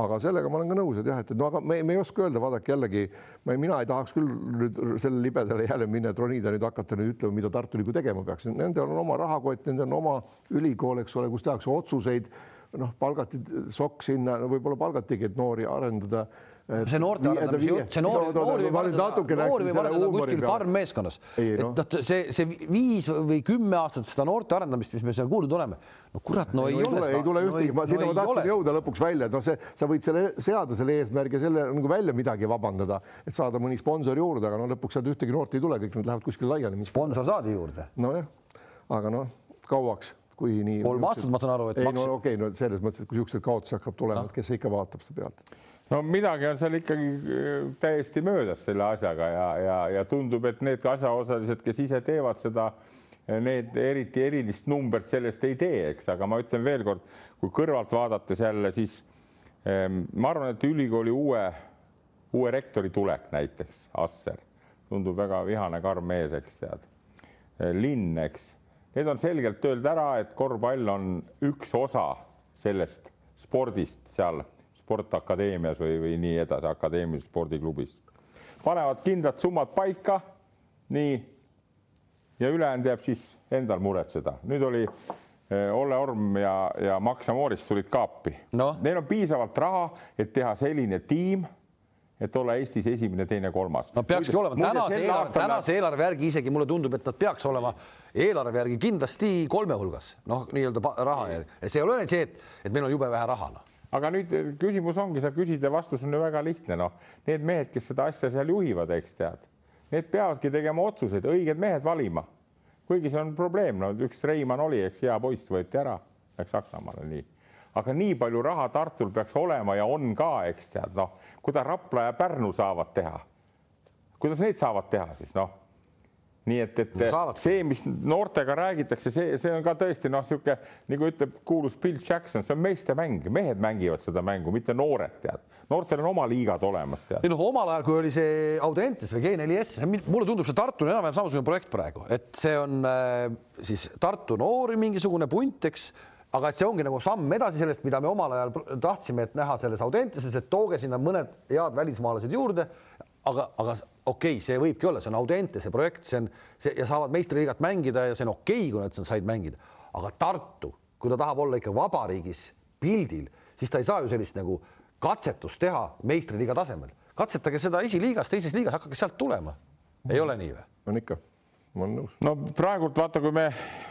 aga sellega ma olen ka nõus, et jah, et no aga me, me ei oska öelda, vaadake jällegi, mina ei tahaks küll nüüd selle libedale jälle minna, et ronida nüüd hakata nüüd ütlema, mida Tartu Ülikool tegema peaks, nendel on oma rahakott, nendel on oma ülikool, eks ole, kus tehakse otsuseid. Noh, palgati sokk sinna no, võib-olla palgatigi, et noori arendada see noorte arendamise jutt, see noori, noori võib arendada, noori võib arendada kuskil farm-meeskonnas. et noh, see, see viis või kümme aastat seda noorte arendamist, mis me seal kuulnud oleme, no kurat, no ei, ei ole. ei tule ühtegi, ma sinna ma tahtsin jõuda lõpuks välja, et noh, see, sa võid selle seada selle eesmärgi, selle nagu välja midagi vabandada, et saada mõni sponsor juurde, aga no lõpuks sealt ühtegi noort ei tule, kõik nad lähevad kuskile laiali. sponsor saadi juurde. nojah, aga noh, kauaks kui nii. kolm aastat, ma saan aru, et. ei maks... no okei okay,, no selles mõttes, et kui niisuguseid kaotusi hakkab tulema no., et kes ikka vaatab seda pealt no midagi on seal ikkagi äh, täiesti möödas selle asjaga ja, ja, ja tundub, et need asjaosalised, kes ise teevad seda, need eriti erilist numbrit sellest ei tee, eks, aga ma ütlen veelkord, kui kõrvalt vaadates jälle, siis ähm, ma arvan, et ülikooli uue, uue rektori tulek näiteks, Asser, tundub väga vihane karm mees, eks tead. Äh, linn, eks, need on selgelt öeldud ära, et korvpall on üks osa sellest spordist seal Sportakadeemias või, või nii edasi, akadeemilises spordiklubis. panevad kindlad summad paika, nii, ja ülejäänud jääb siis endal muretseda. nüüd oli eh, Olle Orm ja, ja Max Amoris tulid kaapi no.. Neil on piisavalt raha, et teha selline tiim et olla Eestis esimene, teine, kolmas. no peakski olema tänase eelarve, tänase eelarve järgi isegi mulle tundub, et nad peaks olema eelarve järgi kindlasti kolme hulgas, noh, nii-öelda raha järgi. see ei ole see, et, et meil on jube vähe raha, noh aga nüüd eh, küsimus ongi, sa küsid ja vastus on ju väga lihtne, noh, need mehed, kes seda asja seal juhivad, eks tead, need peavadki tegema otsuseid, õiged mehed valima. kuigi see on probleem, no üks Reimann oli, eks hea poiss võeti ära, läks Saksamaale, nii. aga nii palju raha Tartul peaks olema ja on ka, eks tead, noh, kuidas Rapla ja Pärnu saavad teha. kuidas need saavad teha siis noh nii et, et no, see, mis noortega räägitakse, see, see on ka tõesti noh, niisugune nagu ütleb kuulus Bill Jackson, see on meeste mäng, mehed mängivad seda mängu, mitte noored tead. noortel on oma liigad olemas tead. ei noh, omal ajal, kui oli see Audentes või G4S, mulle tundub, see Tartu on enam-vähem samasugune projekt praegu, et see on äh, siis Tartu noori mingisugune punt, eks aga see ongi nagu samm edasi sellest, mida me omal ajal tahtsime, et näha selles Audenteses, et tooge sinna mõned head välismaalased juurde aga, aga okei okay,, see võibki olla, see on Audente, see projekt, see on see ja saavad meistriliigat mängida ja see on okei okay,, kui nad said mängida, aga Tartu, kui ta tahab olla ikka vabariigis pildil, siis ta ei saa ju sellist nagu katsetust teha meistriliiga tasemel. katsetage seda esiliigas, teises liigas, hakake sealt tulema. ei ole nii või? on ikka ma olen nõus. no praegult vaata, kui me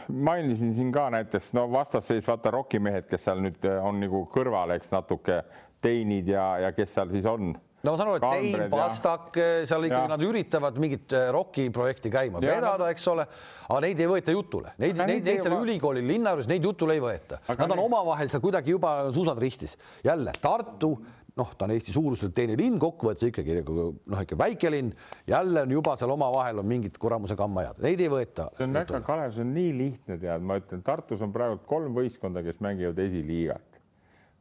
mainisin siin ka näiteks no vastasseis vaata rokimehed, kes seal nüüd on nagu kõrval, eks natuke teinid ja, ja kes seal siis on no ma saan aru, et Tein, Pastak, eh, seal ikkagi ja. nad üritavad mingit eh, ROK-i projekti käima ja, vedada, eks ole, aga neid ei võeta jutule, neid, neid, neid seal ülikooli linna juures, neid jutule ei võeta. Nad on omavahel seal kuidagi juba suusad ristis. jälle Tartu, noh, ta on Eesti suuruselt teine linn, kokkuvõttes ikkagi nagu noh, ikka väike linn, jälle on juba seal omavahel on mingid kuramuse kammajad, neid ei võeta. see on väga, Kalev, see on nii lihtne tead, ma ütlen, Tartus on praegu kolm võistkonda, kes mängivad esiliigat.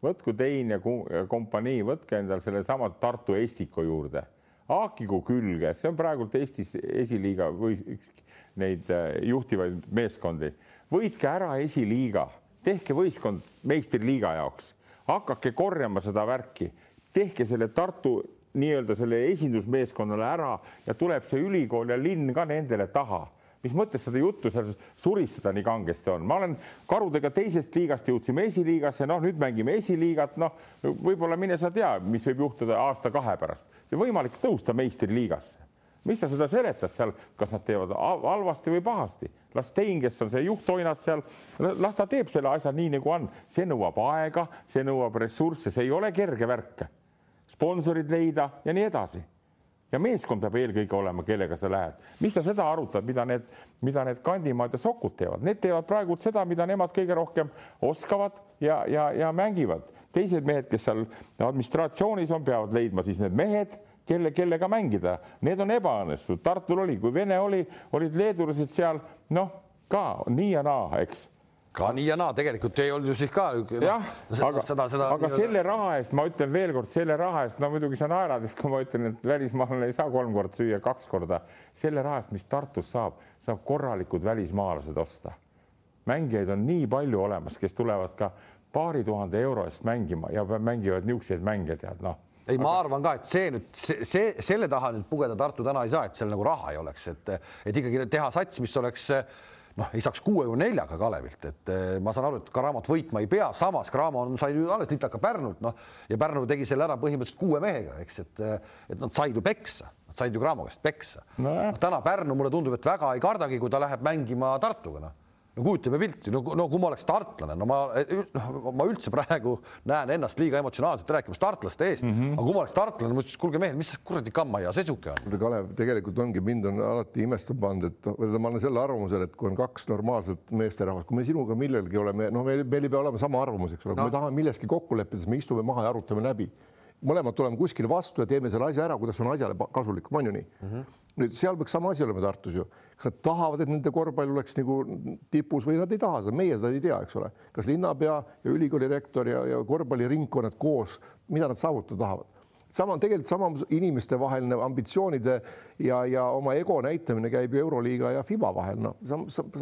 Võtku Tein ja kompanii, võtke endal sellesama Tartu Estiko juurde, haakigu külge, see on praegult Eestis esiliiga või üks neid äh, juhtivaid meeskondi. võitke ära esiliiga, tehke võistkond meistriliiga jaoks, hakake korjama seda värki, tehke selle Tartu nii-öelda selle esindusmeeskonnale ära ja tuleb see ülikool ja linn ka nendele taha. Mis mõttes seda juttu seal suristada nii kangesti on, ma olen karudega teisest liigast jõudsime esiliigasse, noh, nüüd mängime esiliigat, noh, võib-olla mine sa tea, mis võib juhtuda aasta-kahe pärast, võimalik tõusta meistriliigasse mis sa seda seletad seal, kas nad teevad halvasti või pahasti, las Stein, kes on see juhtoinad seal, las ta teeb selle asja nii nagu on, see nõuab aega, see nõuab ressursse, see ei ole kerge värk. sponsorid leida ja nii edasi. Ja meeskond peab eelkõige olema, kellega sa lähed, mis sa seda arutad, mida need, mida need kandimaad ja sokud teevad, need teevad praegu seda, mida nemad kõige rohkem oskavad ja, ja, ja mängivad. teised mehed, kes seal administratsioonis on, peavad leidma siis need mehed, kelle, kellega mängida, need on ebaõnnestunud, Tartul oli, kui Vene oli, olid leedulased seal, noh, ka nii ja naa, eks ka nii ja naa, tegelikult ei olnud ju siis ka. jah, aga, seda, seda, aga selle raha eest, ma ütlen veelkord, selle raha eest, no muidugi sa naerad, eks, kui ma ütlen, et välismaalane ei saa kolm korda süüa, kaks korda. selle raha eest, mis Tartus saab, saab korralikud välismaalased osta. mängijaid on nii palju olemas, kes tulevad ka paari tuhande euro eest mängima ja mängivad niisuguseid mänge, tead noh ei aga..., ma arvan ka, et see nüüd see, see, selle taha nüüd pugeda Tartu täna ei saa, et seal nagu raha ei oleks, et, et ikkagi teha sats, mis oleks noh, ei saaks kuuekümne neljaga Kalevilt, et eh, ma saan aru, et Cramot võitma ei pea, samas Cramo on, sai ju alles litaka Pärnult, noh ja Pärnu tegi selle ära põhimõtteliselt kuue mehega, eks, et, eh, et nad said ju peksa, nad said ju Cramo käest peksa no,. noh, täna Pärnu mulle tundub, et väga ei kardagi, kui ta läheb mängima Tartuga, noh no kujutame pilti, no, no kui ma oleks tartlane, no ma, noh, ma üldse praegu näen ennast liiga emotsionaalselt rääkimas tartlaste eest mm, -hmm. aga kui ma oleks tartlane, ma ütleks, kuulge mehed, mis kuradi kammaia see sihuke on? Kalev, tegelikult ongi, mind on alati imestama pannud, et ma olen selle arvamusel, et kui on kaks normaalset meesterahvast, kui me sinuga millelgi oleme, noh, meil, meil ei pea olema sama arvamus, eks ole no., kui me tahame milleski kokku leppida, siis me istume maha ja arutame läbi mõlemad tuleme kuskile vastu ja teeme selle asja ära, kuidas on asjale kasulikum, on ju nii mm? -hmm. nüüd seal peaks sama asi olema Tartus ju, kas nad tahavad, et nende korvpall oleks nagu tipus või nad ei taha seda, meie seda ei tea, eks ole, kas linnapea ja ülikooli rektor ja, ja korvpalliringkonnad koos, mida nad saavutada tahavad sama on tegelikult sama inimestevaheline ambitsioonide ja, ja oma ego näitamine käib ju Euroliiga ja FIBA vahel, noh,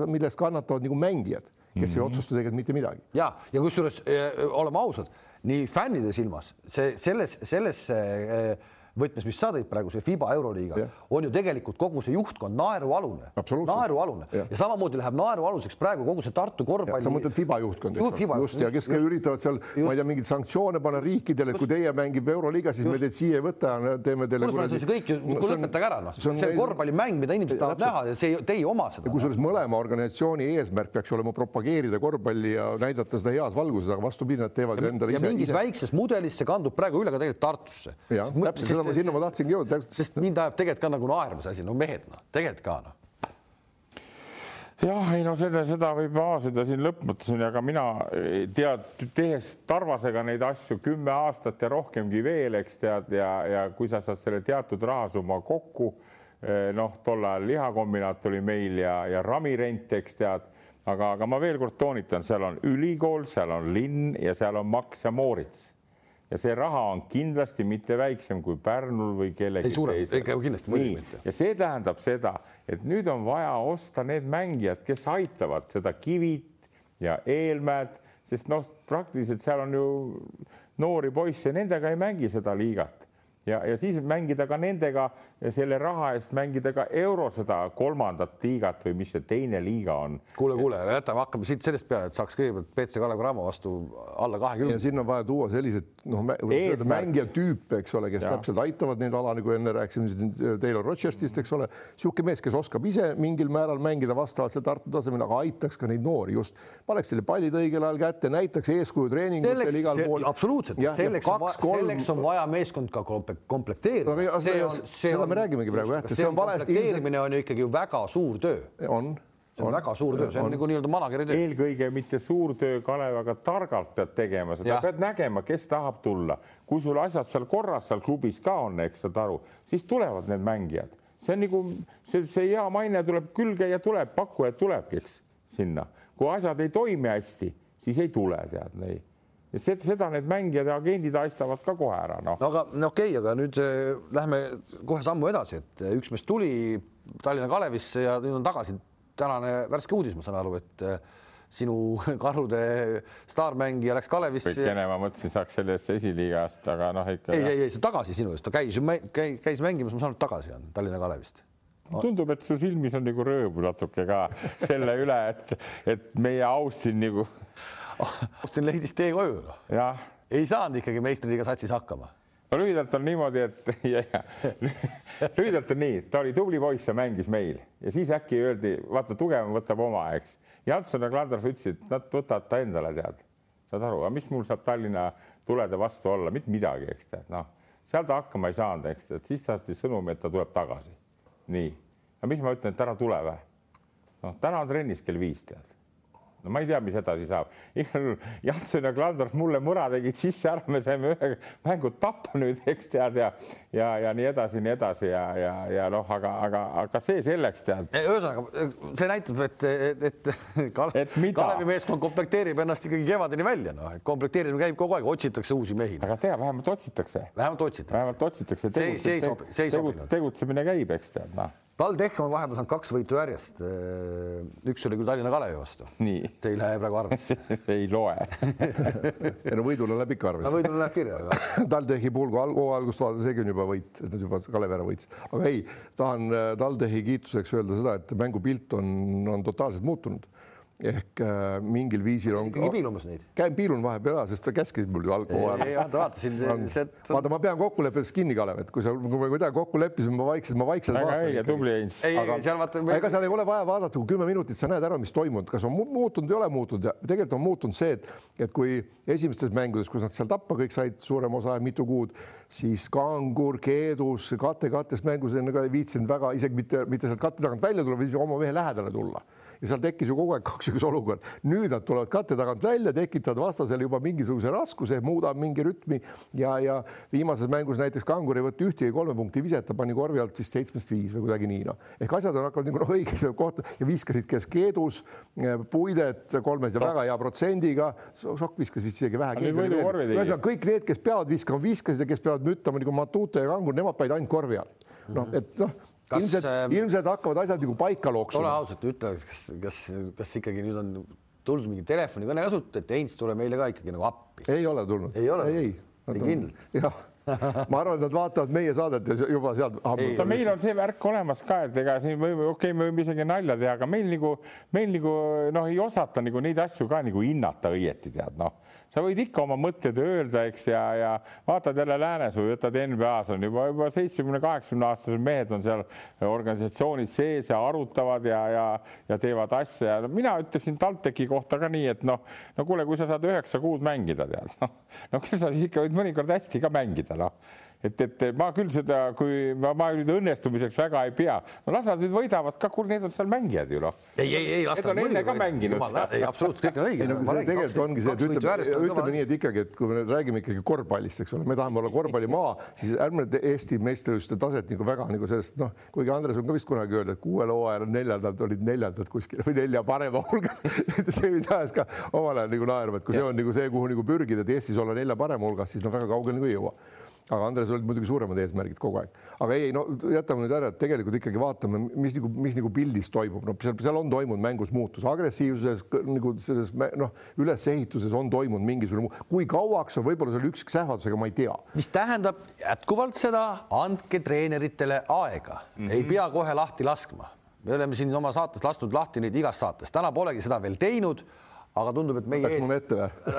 millest kannatavad nagu mängijad, kes mm -hmm. ei mhm. otsusta tegelikult mitte midagi. ja, ja kusjuures äh, oleme ausad nii fännide silmas, see selles, sellesse äh, võtmes, mis sa tõid praegu, see FIBA euroliiga yeah. on ju tegelikult kogu see juhtkond naerualune, naerualune yeah. ja samamoodi läheb naerualuseks praegu kogu see Tartu korvpalli. sa mõtled FIBA juhtkond, eks ole, just ja kes just, üritavad seal, ma ei tea, mingeid sanktsioone panna riikidele, kui teie mängib euroliiga, siis just. me teid siia ei võta, teeme teile. kuradi. kõik ju, lõpetage ära, noh, see on korvpallimäng, mida inimesed tahavad näha ja see, te ei oma seda. kusjuures mõlema organisatsiooni eesmärk peaks olema propageerida korvpalli ja näidata seda heas valguses, aga vastupidi, nad teevad endale ja mingis väikses mudelis see kandub praegu üle ka tegelikult Tartusse. jah, täpselt seda ma, sinna ma tahtsingi jõuda. sest mind ajab tegelikult ka nagu naerma see asi, no mehed, noh, tegelikult ka noh. Jah, ei no selle, seda võib aasida siin lõpmatuseni, aga mina tead, tehes Tarvasega neid asju kümme aastat ja rohkemgi veel, eks tead, ja, ja kui sa saad selle teatud rahasumma kokku, eh, noh, tol ajal lihakombinaat oli meil ja, ja ramirent, eks tead, aga, aga ma veel kord toonitan, seal on ülikool, seal on linn ja seal on Max ja Moorits ja see raha on kindlasti mitte väiksem kui Pärnul või kellelgi teisel. kindlasti muidugi mitte. ja see tähendab seda, et nüüd on vaja osta need mängijad, kes aitavad seda Kivit ja Eelmäed, sest noh, praktiliselt seal on ju noori poisse, nendega ei mängi seda liigat ja, ja siis mängida ka nendega selle raha eest mängida ka euro seda kolmandat liigat või mis see teine liiga on. kuule, kuule, jätame, hakkame siit sellest peale, et saaks kõigepealt BC Kalev Cramo vastu alla kahekümne. ja sinna on vaja tuua sellised noh, mängijatüüpe, eks ole, kes ja. täpselt aitavad neid ala, nagu enne rääkisime siin Taylor Rochersist, eks ole, niisugune mees, kes oskab ise mingil määral mängida vastavalt seal Tartu tasemel, aga aitaks ka neid noori just, paneks selle pallid õigel ajal kätte, näitaks eeskuju treeningutel igal pool. absoluutselt, selleks, selleks on vaja meeskond ka komplekteerida. see on, see seda on, me räägimegi praegu jah, see on valesti. komplekteerimine on ju ikkagi ju väga suur töö. on see on, on väga suur töö, see on, on nagu nii-öelda manageri töö. eelkõige mitte suur töö, Kalev, aga targalt pead tegema seda, pead nägema, kes tahab tulla. kui sul asjad seal korras seal klubis ka on, eks saad aru, siis tulevad need mängijad, see on nagu see, see hea maine tuleb külge ja tuleb, pakkujad tulebki, eks sinna. kui asjad ei toimi hästi, siis ei tule, tead nii et seda, seda need mängijad ja agendid aistavad ka kohe ära, noh. no aga no okei okay,, aga nüüd äh, lähme kohe sammu edasi, et äh, üks mees tuli Tallinna Kalevisse ja nüüd on tagasi tänane värske uudis, ma saan aru, et äh, sinu Karlude staarmängija läks Kalevisse. kene, ma mõtlesin, saaks sellest esiliigast, aga noh, ikka. ei, ei, ei, see tagasi sinu eest, ta käis ju, käis, käis mängimas, ma saan aru, tagasi on Tallinna Kalevist tundub, et su silmis on nagu rõõmu natuke ka selle üle, et, et meie Austin nagu. Austin leidis tee koju. jah. ei saanud ikkagi meistriliiga satsis hakkama no lühidalt on niimoodi, et ja, ja, lühidalt on nii, ta oli tubli poiss ja mängis meil ja siis äkki öeldi, vaata, tugevam võtab oma, eks. Janson ja Klandorf ütlesid, nad võtavad ta endale, tead. saad aru, aga mis mul saab Tallinna tulede vastu olla, mitte midagi, eks tead, noh, seal ta hakkama ei saanud, eks tead, siis saati sõnumi, et ta tuleb tagasi. nii, aga mis ma ütlen, et ära tule või? noh, täna on trennis kell viis, tead no ma ei tea, mis edasi saab. igal juhul Janson ja Klandorf mulle mõra tegid sisse ära, me saime ühe mängu tappa nüüd, eks tead ja ja, ja nii edasi, nii edasi ja, ja, ja noh, aga, aga, aga see selleks tead. ühesõnaga see näitab, et, et, et, Kale, et Kalevi meeskond komplekteerib ennast ikkagi kevadeni välja, noh, et komplekteerimine käib kogu aeg, otsitakse uusi mehi. aga tea, vähemalt otsitakse. vähemalt otsitakse. vähemalt otsitakse. see, see ei sobi, see ei sobinud. tegutsemine käib, eks tead, noh TalTech on vahepeal saanud kaks võitu järjest. üks oli küll Tallinna Kalevi vastu. see ei lähe praegu arvesse ei loe ei no võidule läheb ikka arvesse. võidule läheb kirja TalTechi puhul, kui hooaja algust vaadata, seegi on juba võit, et nad juba Kalevi ära võitsid, aga ei, tahan äh, TalTechi kiituseks öelda seda, et mängupilt on, on totaalselt muutunud ehk äh, mingil viisil on. ikkagi piilumas neid? käin piilun vahepeal ära, sest sa käskisid mul ju algkohal ei, ei, vaatasin vaata, ma pean kokkuleppest kinni, Kalev, et kui sa, kui me kuidagi kokku leppisime, ma vaikselt, ma vaikselt väga õige, tubli Heinz. aga seal vaata. ega seal ei ole vaja vaadata, kui kümme minutit sa näed ära, mis toimunud, kas on muutunud, ei ole muutunud ja tegelikult on muutunud see, et, et kui esimestes mängudes, kus nad seal tappa kõik said suurema osa, mitu kuud, siis Kangur, Keedus, kate kattest mängus enne ka ei viitsinud väga isegi mitte, mitte sealt katte tagant välja tulla, vaid oma mehe lähedale tulla ja seal tekkis ju kogu aeg kaksuguse olukord. nüüd nad tulevad katte tagant välja, tekitavad vastasele juba mingisuguse raskuse, muudab mingi rütmi ja, ja viimases mängus näiteks Kangur ei võtnud ühtegi kolme punkti viset, ta pani korvi alt vist seitsmest viis või kuidagi nii noh. ehk asjad on hakanud nagu noh õigesse kohta ja viskasid, kes keedus, eh, puidet kolmes ja väga hea protsendiga. Sokk viskas vist isegi vähe. ühesõnaga kõik need, kes peavad viskama, viskasid ja kes peavad müttama nagu Matute ja Kangur, nemad panid ainult korvi alt. noh, et noh Kas, ilmselt äh,, ilmselt hakkavad asjad nagu paika looksuma. ole ausalt, ütle, kas, kas, kas ikkagi nüüd on tulnud mingi telefonikõne kasutada, et Heinz, tule meile ka ikkagi nagu appi? ei ole tulnud. ei ole? ei, ei. kindlalt? jah ma arvan, et nad vaatavad meie saadet ja juba sealt. meil on see värk olemas ka, et ega siin võime, okei okay,, me võime isegi nalja teha, aga meil nagu, meil nagu noh, ei osata nagu neid asju ka nagu hinnata õieti tead noh sa võid ikka oma mõtteid öelda, eks, ja, ja vaatad jälle läänes või võtad NBA-s on juba, juba seitsmekümne, kaheksakümne aastased mehed on seal organisatsioonis sees ja arutavad ja, ja, ja teevad asja. Ja no, mina ütleksin TalTechi kohta ka nii, et noh, no kuule, kui sa saad üheksa kuud mängida, tead, noh, no küll sa siis ikka võid mõnikord hästi ka mängida, noh et, et ma küll seda, kui ma, ma nüüd õnnestumiseks väga ei pea, no las nad nüüd võidavad ka, kuule, need on seal mängijad ju noh. ei, ei, ei las nad ka mänginud. ei, absoluutselt, kõik on õige. No, see tegelikult ongi see, et ütleme, ütleme nii, et ikkagi, et kui me räägime ikkagi korvpallist, eks ole, me tahame olla korvpallimaa, siis ärme Eesti meistrivõistluste taset nagu väga nagu sellest noh, kuigi Andres on ka vist kunagi öelnud, et kuuel hooajal neljandad olid neljandad kuskil või nelja parema hulgas. See mind ajas ka omal ajal nagu naerma, et kui see on nagu see, kuhu nagu pürgida, et Eestis olla nelja parema hulgas, siis no väga kaugele nagu ei jõua aga Andres olid muidugi suuremad eesmärgid kogu aeg, aga ei, no jätame nüüd ära, et tegelikult ikkagi vaatame, mis nagu, mis nagu pildis toimub, no seal, seal on toimunud mängus muutus, agressiivsuses nagu selles noh, ülesehituses on toimunud mingisugune kui kauaks on võib-olla seal ükskõik ähvardusega, ma ei tea. mis tähendab jätkuvalt seda, andke treeneritele aega mm, -hmm. ei pea kohe lahti laskma. me oleme siin oma saates lasknud lahti neid igast saates, täna polegi seda veel teinud aga tundub, et meie eest,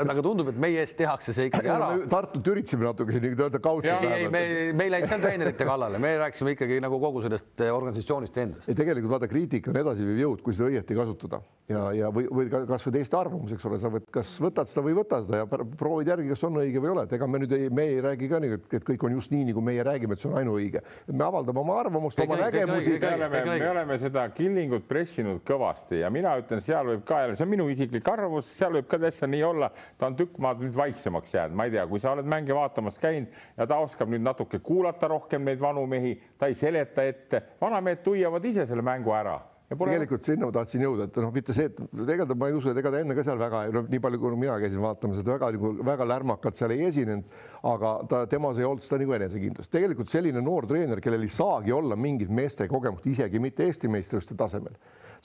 aga tundub, et meie eest tehakse see ikkagi ära. Tartut üritasime natuke siin nii-öelda kaudselt. ei, ei, me, me ei läinud seal treenerite kallale, me rääkisime ikkagi nagu kogu sellest eh, organisatsioonist endast. ei, tegelikult vaata, kriitika on edasiviiv jõud, kui seda õieti kasutada ja, ja või, või kasvõi teiste arvamus, eks ole, sa võt, kas võtad seda või ei võta seda ja proovid järgi, kas on õige või ei ole, et ega me nüüd ei, me ei räägi ka nii, et kõik on just nii, nagu meie räägime, et see on ainuõige. me avaldame oma arvamust, oma nägemusi. me oleme, me oleme seda Killingut pressinud kõvasti ja mina ütlen, seal võib ka jälle, see on minu isiklik arvamus, seal võib ka täitsa nii olla, ta on tükk maad nüüd vaiksemaks jäänud, ma ei tea, kui sa oled mänge vaatamas käinud ja ta oskab nüüd natuke kuulata rohkem neid vanu mehi, ta ei seleta ette, vanamehed tuiavad ise selle mängu ära tegelikult sinna ma tahtsin jõuda, et noh, mitte see, et tegelikult ma ei usu, et ega ta enne ka seal väga, no nii palju, kui mina käisin vaatamas, et väga nagu väga lärmakalt seal ei esinenud, aga ta, temas ei olnud seda nagu enesekindlust. tegelikult selline noor treener, kellel ei saagi olla mingit meeste kogemust, isegi mitte Eesti meistrivõistluste tasemel.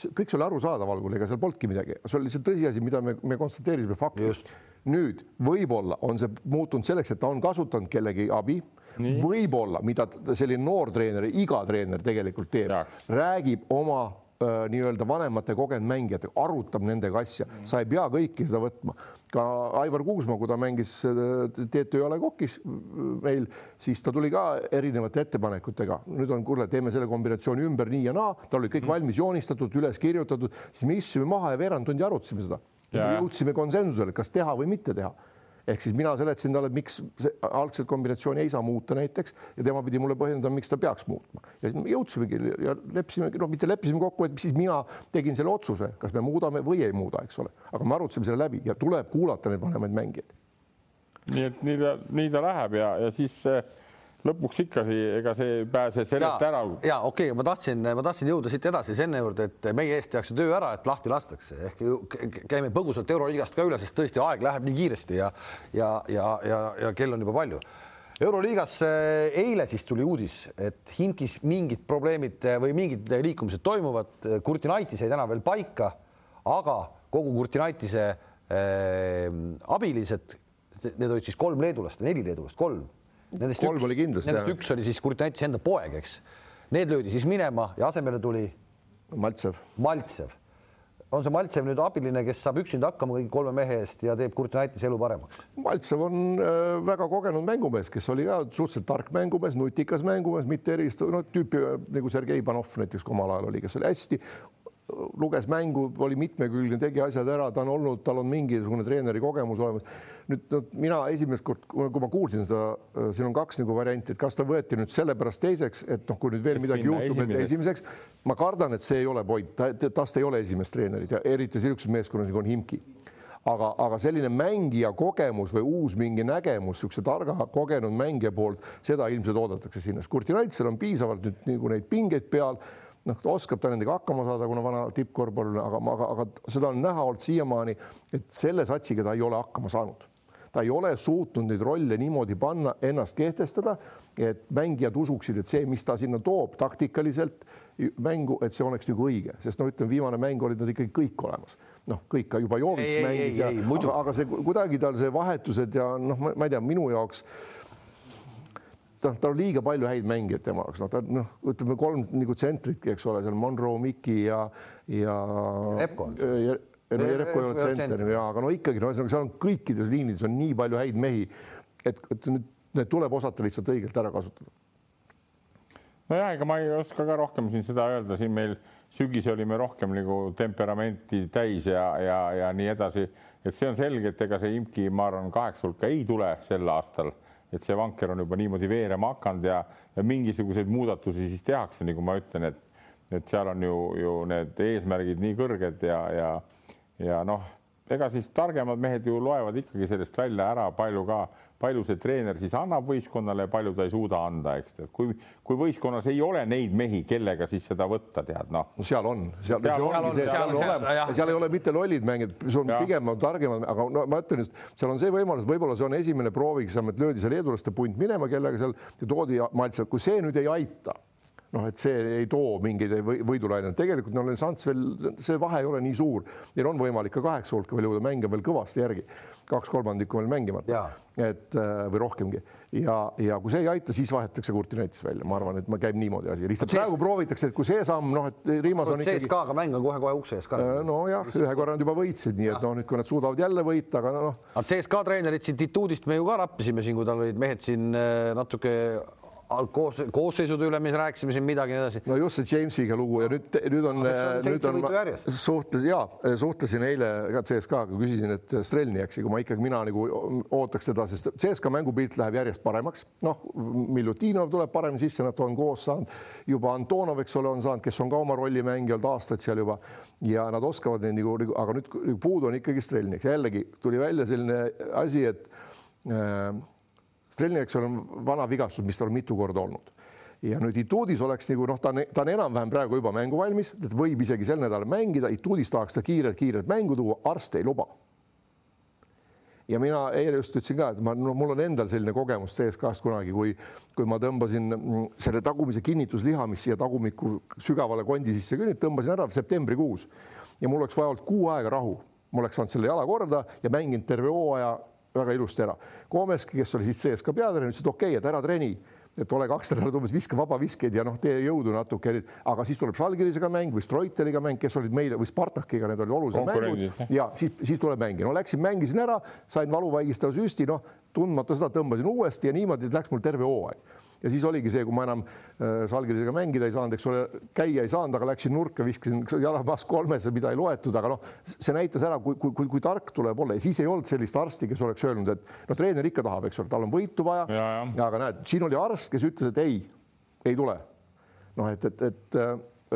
kõik see oli arusaadav algul, ega seal polnudki midagi, see oli lihtsalt tõsiasi, mida me, me konstateerisime fakti. nüüd võib-olla on see muutunud selleks, et ta on kasutanud kellegi abi võib-olla, mida selline noor treener, iga treener tegelikult teeb, räägib oma nii-öelda vanemate kogenud mängijatega, arutab nendega asja, sa ei pea kõiki seda võtma. ka Aivar Kuusmaa, kui ta mängis TTÜ A Le Coq'is meil, siis ta tuli ka erinevate ettepanekutega. nüüd on, kuule, teeme selle kombinatsiooni ümber nii ja naa, tal oli kõik valmis joonistatud, üles kirjutatud, siis me istusime maha ja veerand tundi arutasime seda. jõudsime konsensusele, kas teha või mitte teha ehk siis mina seletasin talle, miks algset kombinatsiooni ei saa muuta näiteks ja tema pidi mulle põhjendama, miks ta peaks muutma ja jõudsimegi ja leppisimegi, noh, mitte leppisime kokku, et siis mina tegin selle otsuse, kas me muudame või ei muuda, eks ole, aga me arutasime selle läbi ja tuleb kuulata neid vanemaid mängijaid. nii et nii ta, nii ta läheb ja, ja siis äh lõpuks ikkagi, ega see ei pääse sellest ja, ära. ja okei okay,, ma tahtsin, ma tahtsin jõuda siit edasi selle juurde, et meie eest tehakse töö ära, et lahti lastakse ehk käime põgusalt Euroliigast ka üle, sest tõesti aeg läheb nii kiiresti ja ja, ja, ja, ja kell on juba palju. euroliigas eile siis tuli uudis, et Himkis mingid probleemid või mingid liikumised toimuvad. Kurtinaitis jäi täna veel paika, aga kogu Kurtinaitise äh, abilised, need olid siis kolm leedulast neli leedulast, kolm Nendest kolm üks, oli kindlasti. Nendest jah. üks oli siis Kurtinaitis enda poeg, eks. Need löödi siis minema ja asemele tuli Maltsev. Maltsev. on see Maltsev nüüd abiline, kes saab üksinda hakkama kõigi kolme mehe eest ja teeb Kurtinaitis elu paremaks? Maltsev on äh, väga kogenud mängumees, kes oli ka suhteliselt tark mängumees, nutikas mängumees, mitte eristav, no tüüpi nagu Sergei Panov näiteks, omal ajal oli, kes oli hästi luges mängu, oli mitmekülgne, tegi asjad ära, ta on olnud, tal on mingisugune treeneri kogemus olemas. nüüd no, mina esimest kord, kui ma kuulsin seda, siin on kaks nagu varianti, et kas ta võeti nüüd sellepärast teiseks, et noh, kui nüüd veel midagi juhtub, et esimeseks, ma kardan, et see ei ole point, ta, tast ei ole esimest treenerit ja eriti niisuguses meeskonnas nagu on Himki aga, aga selline mängija kogemus või uus mingi nägemus niisuguse targa kogenud mängija poolt, seda ilmselt oodatakse sinna. Kurtinaitsel on piisavalt nüüd nagu neid pingeid peal noh, oskab ta nendega hakkama saada, kuna vana tippkorvpall, aga, aga, aga seda on näha olnud siiamaani, et selle satsiga ta ei ole hakkama saanud. Ta ei ole suutnud neid rolle niimoodi panna, ennast kehtestada, et mängijad usuksid, et see, mis ta sinna toob taktikaliselt mängu, et see oleks nagu õige, sest no ütleme, viimane mäng olid nad ikkagi kõik olemas, noh, kõik ka juba Jovic mängis, ja, aga, aga see kuidagi tal see vahetused ja noh, ma ei tea, minu jaoks noh, tal on liiga palju häid mängijaid tema jaoks, noh, ta noh, ütleme kolm nagu tsentritki, eks ole, seal Monroe, Miki ja, ja. Repko. no Jerepko ei olnud tsenter ja, aga no ikkagi no ühesõnaga seal on kõikides liinides on nii palju häid mehi, et, et nüüd need tuleb osata lihtsalt õigelt ära kasutada. nojah, ega ma ei oska ka rohkem siin seda öelda, siin meil sügis olime rohkem nagu temperamenti täis ja, ja, ja nii edasi, et see on selge, et ega see imki, ma arvan, kaheksa hulka ei tule sel aastal et see vanker on juba niimoodi veerema hakanud ja, ja mingisuguseid muudatusi siis tehakse, nagu ma ütlen, et et seal on ju, ju need eesmärgid nii kõrged ja, ja ja noh, ega siis targemad mehed ju loevad ikkagi sellest välja ära, palju ka palju see treener siis annab võistkonnale ja palju ta ei suuda anda, eks. Tead, kui, kui võistkonnas ei ole neid mehi, kellega siis seda võtta, tead noh. no seal on, seal, seal, seal, on, see, seal, seal, on olemas, seal ei ole mitte lollid mängijad, sul on pigem on targemad, aga no ma ütlen just, seal on see võimalus, võib-olla see on esimene prooviks, et löödi see leedulaste punt minema, kellega seal toodi Maltsa, kui see nüüd ei aita noh, et see ei too mingeid võidulaineid, tegelikult on šanss veel, see vahe ei ole nii suur, neil on võimalik ka kaheksa hulka veel jõuda, mänge veel kõvasti järgi, kaks kolmandikku veel mängimata, et äh, või rohkemgi. Ja, ja kui see ei aita, siis vahetatakse Kurtinaitis välja, ma arvan, et ma käib niimoodi asi, lihtsalt praegu proovitakse, et kui see samm, noh, et Rimas on ikkagi. CSKA-ga mäng on kohe-kohe ukse ees ka. Äh, nojah, ühe korra nad juba võitsid, nii et noh, nüüd kui nad suudavad jälle võita, aga noh. CSKA treenerit siin Tituudist me ju ka rappisime siin, kui tal olid mehed siin äh, natuke koos, koosseisude üle me rääkisime siin midagi ja nii edasi. no just see Jamesiga lugu ja nüüd, nüüd on, nüüd on, suhtles ja suhtlesin eile ka CSKA-ga, küsisin, et Strelniaksi, kui ma ikkagi mina nagu ootaks teda, sest CSKA mängupilt läheb järjest paremaks. noh, Miljutinov tuleb paremini sisse, nad on koos saanud, juba Antonov, eks ole, on saanud, kes on ka oma rolli mänginud aastaid seal juba ja nad oskavad neid nagu, aga nüüd puudu on ikkagi Strelniaks, jällegi tuli välja selline asi, et äh, Strelniaks on vana vigastus, mis tal on mitu korda olnud. Ja nüüd Ituudis oleks nagu noh, ta on, ta on enam-vähem praegu juba mänguvalmis, et võib isegi sel nädalal mängida, Ituudis tahaks ta kiirelt-kiirelt mängu tuua, arst ei luba. Ja mina eile just ütlesin ka, et ma no,, mul on endal selline kogemus CSKA-st kunagi, kui, kui ma tõmbasin mm, selle tagumise kinnitusliha, mis siia tagumiku sügavale kondi sisse kõnnib, tõmbasin ära septembrikuus. Ja mul oleks vaja olnud kuu aega rahu, ma oleks saanud selle jala korda ja mänginud terve hooaja väga ilusti ära. Komeski, kes oli siis CSKA peatreener, ütles, et okei okay,, et ära treeni. Et ole kaks nädalat umbes viska vabaviskeid ja noh, tee jõudu natuke, aga siis tuleb Žalgirisega mäng või Stroiteliga mäng, kes olid meile või Spartakiga, need olid olulised mängud. Ja siis, siis tuleb mäng ja no läksin, mängisin ära, sain valuvaigistava süsti, noh, tundmata seda tõmbasin uuesti ja niimoodi läks mul terve hooaeg ja siis oligi see, kui ma enam äh, Žalgirisega mängida ei saanud, eks ole, käia ei saanud, aga läksin nurka, viskasin jalapass kolmesse, mida ei loetud, aga noh, see näitas ära, kui, kui, kui, kui tark tuleb olla ja siis ei olnud sellist arsti, kes oleks öelnud, et noh, treener ikka tahab, eks ole, tal on võitu vaja. aga näed, siin oli arst, kes ütles, et ei, ei tule. noh, et, et, et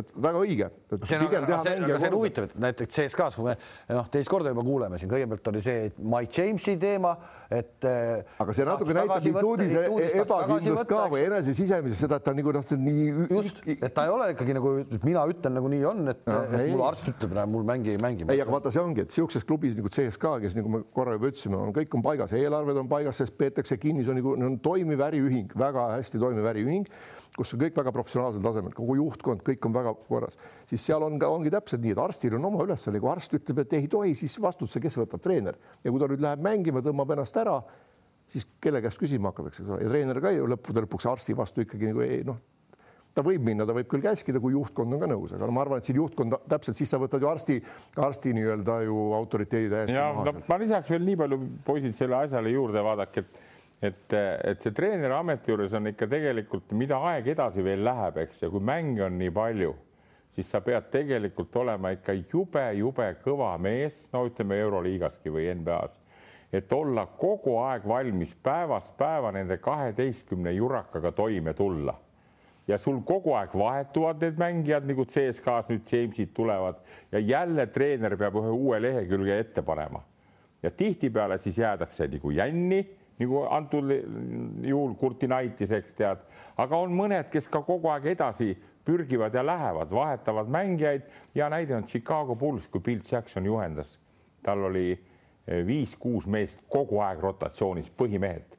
et väga õige. see on, aga see, aga see on huvitav, et näiteks CSKA-s, kui me noh, teist korda juba kuuleme siin, kõigepealt oli see Mike Jamesi teema, et. Äh, aga see natuke näitab Ituudise ebakindlust ka või enese sisemisest seda, et ta nagu noh, see on nii. just, et ta ei ole ikkagi nagu, mina ütlen nagu nii on, et, et mul arst ütleb, mul mängi, mängi. ei, aga vaata, see ongi, et sihukeses klubis nagu CSKA, kes nagu me korra juba ütlesime, on kõik on paigas, eelarved on paigas, sest peetakse kinni, see on nagu on toimiv äriühing, väga hästi toimiv äriühing kus on kõik väga professionaalsel tasemel, kogu juhtkond, kõik on väga korras, siis seal on ka, ongi täpselt nii, et arstil on oma ülesanne, kui arst ütleb, et ei tohi, siis vastutuse, kes võtab, treener ja kui ta nüüd läheb mängima, tõmbab ennast ära, siis kelle käest küsima hakatakse, eks ole, ja treener ka ju lõppude lõpuks arsti vastu ikkagi nagu ei noh, ta võib minna, ta võib küll käskida, kui juhtkond on ka nõus, aga no ma arvan, et siin juhtkond täpselt siis sa võtad ju arsti, arsti nii-öelda ju autoriteedi täiesti maha. Ma lisaks veel nii palju poisid selle asjale juurde vaadake, et et, et see treeneri ameti juures on ikka tegelikult, mida aeg edasi veel läheb, eks, ja kui mänge on nii palju, siis sa pead tegelikult olema ikka jube-jube kõva mees, no ütleme Euroliigaski või NBA-s, et olla kogu aeg valmis päevast päeva nende kaheteistkümne jurakaga toime tulla. ja sul kogu aeg vahetuvad need mängijad nagu CSKA-s nüüd Jamesid tulevad ja jälle treener peab ühe uue lehekülge ette panema. ja tihtipeale siis jäädakse nagu jänni nagu antud juhul Kurtinaitis, eks tead, aga on mõned, kes ka kogu aeg edasi pürgivad ja lähevad, vahetavad mängijaid. hea näide on Chicago Bulls, kui Bill Jackson juhendas, tal oli eh, viis-kuus meest kogu aeg rotatsioonis, põhimehed,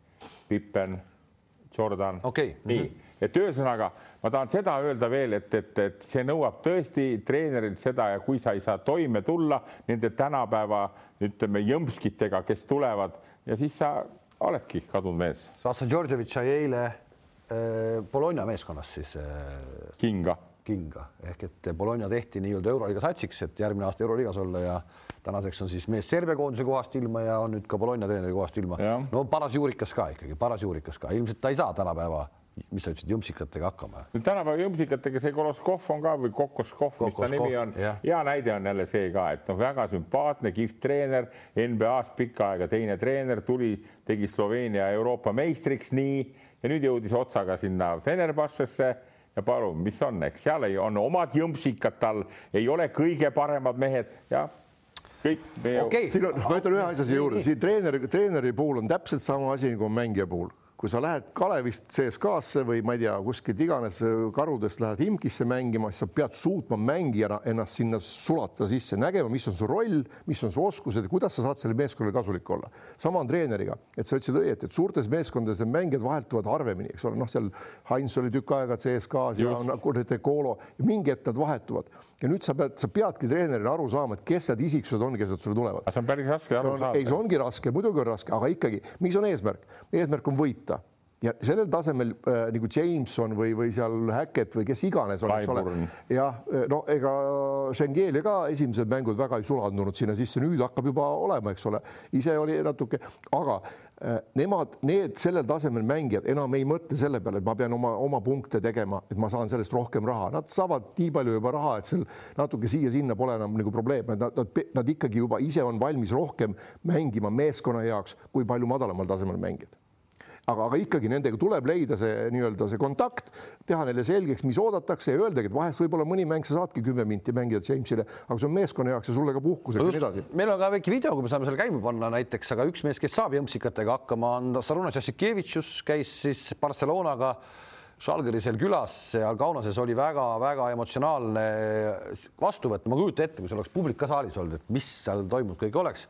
Pippen, Jordan okay., nii mm, -hmm. et ühesõnaga ma tahan seda öelda veel, et, et, et see nõuab tõesti treenerilt seda ja kui sa ei saa toime tulla nende tänapäeva ütleme jõmpskitega, kes tulevad ja siis sa oledki kadunud mees. Sasa Djordjevic sai eile äh, Bologna meeskonnas siis äh, kinga, kinga ehk et Bologna tehti nii-öelda euroliiga satsiks, et järgmine aasta euroliigas olla ja tänaseks on siis mees Serbia koondise kohast ilma ja on nüüd ka Bologna treeneri kohast ilma. no paras juurikas ka ikkagi, paras juurikas ka, ilmselt ta ei saa tänapäeva mis sa ütlesid, jõmpsikatega hakkama? tänapäeva jõmpsikatega see Koloskov on ka või Kokoskov, mis ta nimi on. hea näide on jälle see ka, et noh, väga sümpaatne, kihvt treener, NBA-s pikka aega teine treener, tuli, tegi Sloveenia Euroopa meistriks, nii ja nüüd jõudis otsaga sinna Fenerbahcesse ja palun, mis on, eks seal ei, on omad jõmpsikad tal, ei ole kõige paremad mehed ja kõik meie okay.. siin on, ma ütlen ühe asja siia juurde, siin treeneri, treeneri puhul on täpselt sama asi nagu mängija puhul kui sa lähed Kalevist CSKA-sse või ma ei tea, kuskilt iganes karudest lähed Imkisse mängima, siis sa pead suutma mängijana ennast sinna sulatada sisse, nägema, mis on su roll, mis on su oskused ja kuidas sa saad selle meeskonnale kasulik olla. sama on treeneriga, et sa ütlesid õieti, et suurtes meeskondades need mängijad vahetuvad harvemini, eks ole, noh, seal Heinz oli tükk aega CSKA-s ja Kolo ja mingi hetk nad vahetuvad ja nüüd sa pead, sa peadki treenerina aru saama, et kes need isiksused on, kes nad sulle tulevad. see on päris raske aru saada. ei, see ongi raske, muidugi on raske, aga ikkagi, mis on eesmärk? eesmärk on võita ja sellel tasemel äh, nagu Jameson või, või seal Hackett või kes iganes on, eks ole. jah, äh, no ega Schengeli ka esimesed mängud väga ei sulandunud sinna sisse, nüüd hakkab juba olema, eks ole, ise oli natuke, aga äh, nemad, need sellel tasemel mängijad enam ei mõtle selle peale, et ma pean oma, oma punkte tegema, et ma saan sellest rohkem raha, nad saavad nii palju juba raha, et seal natuke siia-sinna pole enam nagu probleem, nad, nad, nad ikkagi juba ise on valmis rohkem mängima meeskonna jaoks kui palju madalamal tasemel mängijad aga, aga ikkagi nendega tuleb leida see nii-öelda see kontakt, teha neile selgeks, mis oodatakse ja öeldagi, et vahest võib-olla mõni mäng sa saadki kümme minti mängida Jamesile, aga see on meeskonna jaoks ja sulle ka puhkusega ja nii edasi. meil on ka väike video, kui me saame selle käima panna näiteks, aga üks mees, kes saab jõmpsikatega hakkama, on Sarunas Jassikevitšus, käis siis Barcelonaga Žalgirisel külas seal Kaunases oli väga-väga emotsionaalne vastuvõtt, ma kujutan ette, kui seal oleks publik ka saalis olnud, et mis seal toimunud kõik oleks.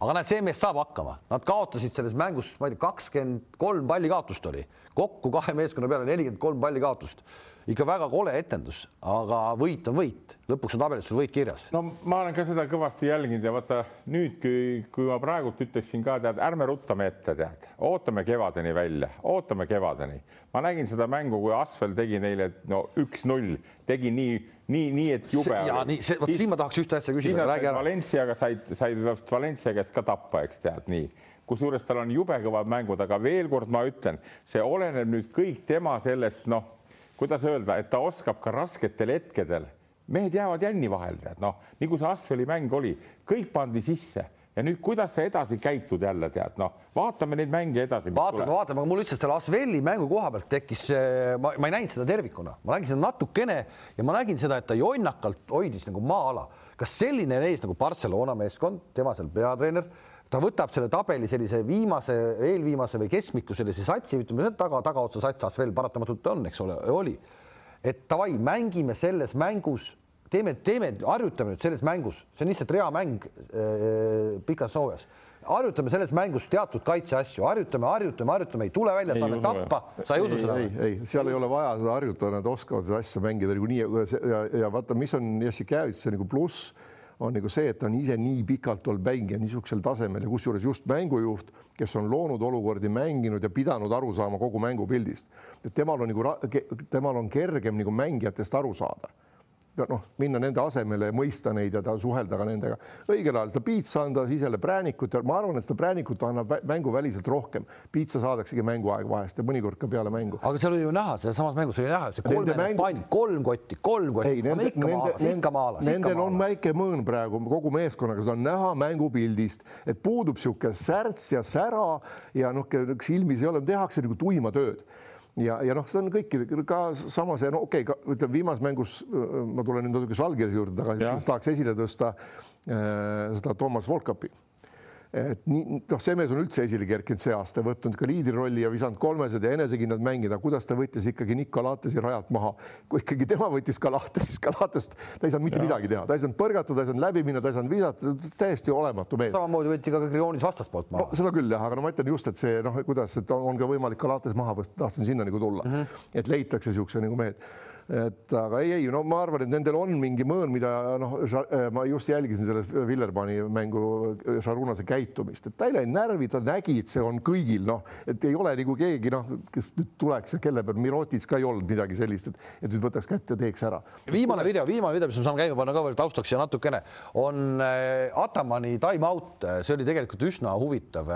Aga näed, see mees saab hakkama, nad kaotasid selles mängus, ma ei tea, kakskümmend kolm palli kaotust oli, kokku kahe meeskonna peale nelikümmend kolm palli kaotust ikka väga kole etendus, aga võit on võit, lõpuks on tabelis sul võit kirjas. no ma olen ka seda kõvasti jälginud ja vaata nüüd, kui, kui ma praegult ütleksin ka, tead, ärme ruttame ette, tead, ootame kevadeni välja, ootame kevadeni. ma nägin seda mängu, kui Asvel tegi neile no üks-null, tegi nii, nii, nii, et jube. ja nii, see, vot siin ma tahaks ühte asja küsida, räägi ära. Valenciaga said, said Valencia käest ka tappa, eks tead nii kusjuures tal on jube kõvad mängud, aga veel kord ma ütlen, see oleneb nüüd kõik tema sellest, noh kuidas öelda, et ta oskab ka rasketel hetkedel, mehed jäävad jänni vahele, noh, nagu see Asfeli mäng oli, kõik pandi sisse ja nüüd, kuidas sa edasi käitud jälle tead, noh, vaatame neid mänge edasi. vaatame, vaatame, aga mul lihtsalt selle Asveli mängu koha pealt tekkis, ma, ma ei näinud seda tervikuna, ma nägin seda natukene ja ma nägin seda, et ta jonnakalt hoidis nagu maa-ala. kas selline mees nagu Barcelona meeskond, tema seal peatreener ta võtab selle tabeli sellise viimase, eelviimase või keskmiku sellise satsi, ütleme taga, tagaotsa sats veel paratamatult on, eks ole, oli. et davai, mängime selles mängus, teeme, teeme, harjutame nüüd selles mängus, see on lihtsalt reamäng äh, pikas soojas harjutame selles mängus teatud kaitseasju, harjutame, harjutame, harjutame, ei tule välja, saame tappa, sa ei usu seda? ei, ei, seal ei ole vaja seda harjutada, nad oskavad seda asja mängida niikuinii ja, ja, ja vaata, mis on Jassikevitš nagu pluss on nagu see, et ta on ise nii pikalt olnud mängija niisugusel tasemel ja kusjuures just mängujuht, kes on loonud olukordi, mänginud ja pidanud aru saama kogu mängupildist, et temal on nagu, temal on kergem nagu mängijatest aru saada noh, minna nende asemele ja mõista neid ja ta suhelda ka nendega. õigel ajal seda piitsa anda, siis jälle präänikut ja ma arvan, et seda präänikut annab mänguväliselt rohkem. piitsa saadaksegi mänguaeg vahest ja mõnikord ka peale mängu. aga seal oli ju näha, selles samas mängus oli näha, see kolme mängu... pann, kolm kotti, kolm kotti. Nende, nende, ikka maalas, nendel on väike mõõn praegu kogu meeskonnaga, seda on näha mängupildist, et puudub niisugune särts ja sära ja noh, silmis ei ole, tehakse nagu tuima tööd ja, ja noh, see on kõikidel ka samas ja no okei okay,, ütleme viimases mängus ma tulen nüüd natuke Žalgirise juurde tagasi, tahaks esile tõsta äh, seda Toomas Volkapi et nii noh, see mees on üldse esile kerkinud see aasta, võtnud ka liidrirolli ja visanud kolmesed ja enesekindlad mängida, kuidas ta võttis ikkagi Nick Galatesi rajalt maha. kui ikkagi tema võttis Galatest, siis Galatest ta ei saanud mitte ja. midagi teha, ta ei saanud põrgatada, ta ei saanud läbi minna, ta ei saanud visata, täiesti olematu mees. samamoodi võeti ka Grionis vastaspoolt maha no,. seda küll jah, aga no ma ütlen just, et see noh, kuidas, et on ka võimalik Galates maha võtta, tahtsin sinna nagu tulla mm, -hmm. et leitakse niisuguse nagu mehed et aga ei, ei no ma arvan, et nendel on mingi mõõn, mida noh, äh, ma just jälgisin selles Villerbanni mängu Šarunase käitumist, et ta ei läinud närvi, ta nägi, et see on kõigil noh, et ei ole nagu keegi noh, kes nüüd tuleks ja kelle peal Mirotis ka ei olnud midagi sellist, et, et nüüd võtaks kätte teeks ära. viimane video, viimane video, mis me saame käima panna ka veel taustaks ja natukene on äh, Atamani time out, see oli tegelikult üsna huvitav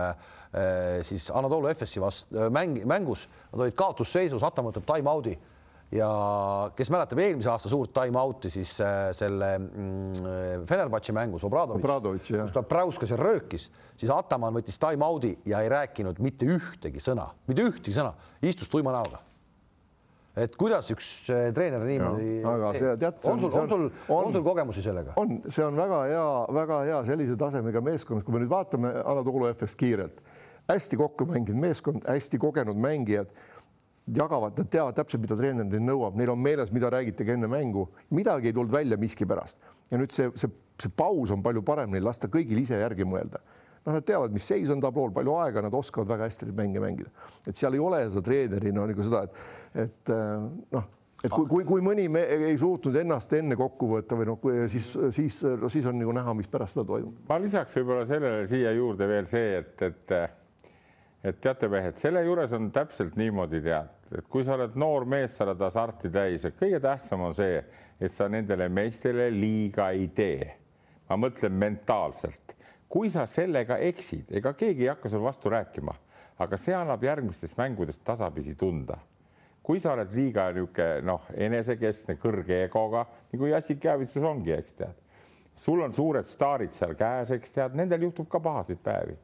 siis Anatoly Efesi vastu mäng, mängus, nad olid kaotusseisus, Ataman võtab time out'i ja kes mäletab eelmise aasta suurt time out'i, siis äh, selle mm, Fenerbahce mängus Obradovitš, kus ta präuskas ja röökis, siis Ataman võttis time out'i ja ei rääkinud mitte ühtegi sõna, mitte ühtegi sõna, istus tuima näoga. Et kuidas üks äh, treener niimoodi, aga see tead, on sul, on sul, on sul kogemusi sellega? on, see on väga hea, väga hea sellise tasemega meeskond, kui me nüüd vaatame Anatoly Efest kiirelt, hästi kokku mänginud meeskond, hästi kogenud mängijad jagavad, nad teavad täpselt, mida treener neil nõuab, neil on meeles, mida räägitakse enne mängu, midagi ei tulnud välja miskipärast ja nüüd see, see, see paus on palju parem neil lasta kõigil ise järgi mõelda. noh, nad teavad, mis seis on tablool, palju aega, nad oskavad väga hästi neid mänge mängida, et seal ei ole seda treeneri no nagu seda, et, et äh, noh et kui, kui, kui mõni me ei suutnud ennast enne kokku võtta või noh, siis, siis, siis on nagu näha, mis pärast seda toimub. ma lisaks võib-olla sellele siia juurde veel see, et, et et teate, mehed, selle juures on täpselt niimoodi, tead, et kui sa oled noor mees, sa oled hasarti täis, et kõige tähtsam on see, et sa nendele meestele liiga ei tee. ma mõtlen mentaalselt, kui sa sellega eksid, ega keegi ei hakka sul vastu rääkima, aga see annab järgmistes mängudes tasapisi tunda. kui sa oled liiga niisugune noh, enesekeskne, kõrge egoga, nagu Jassik Jäävitsus ongi, eks tead. sul on suured staarid seal käes, eks tead, nendel juhtub ka pahasid päevi.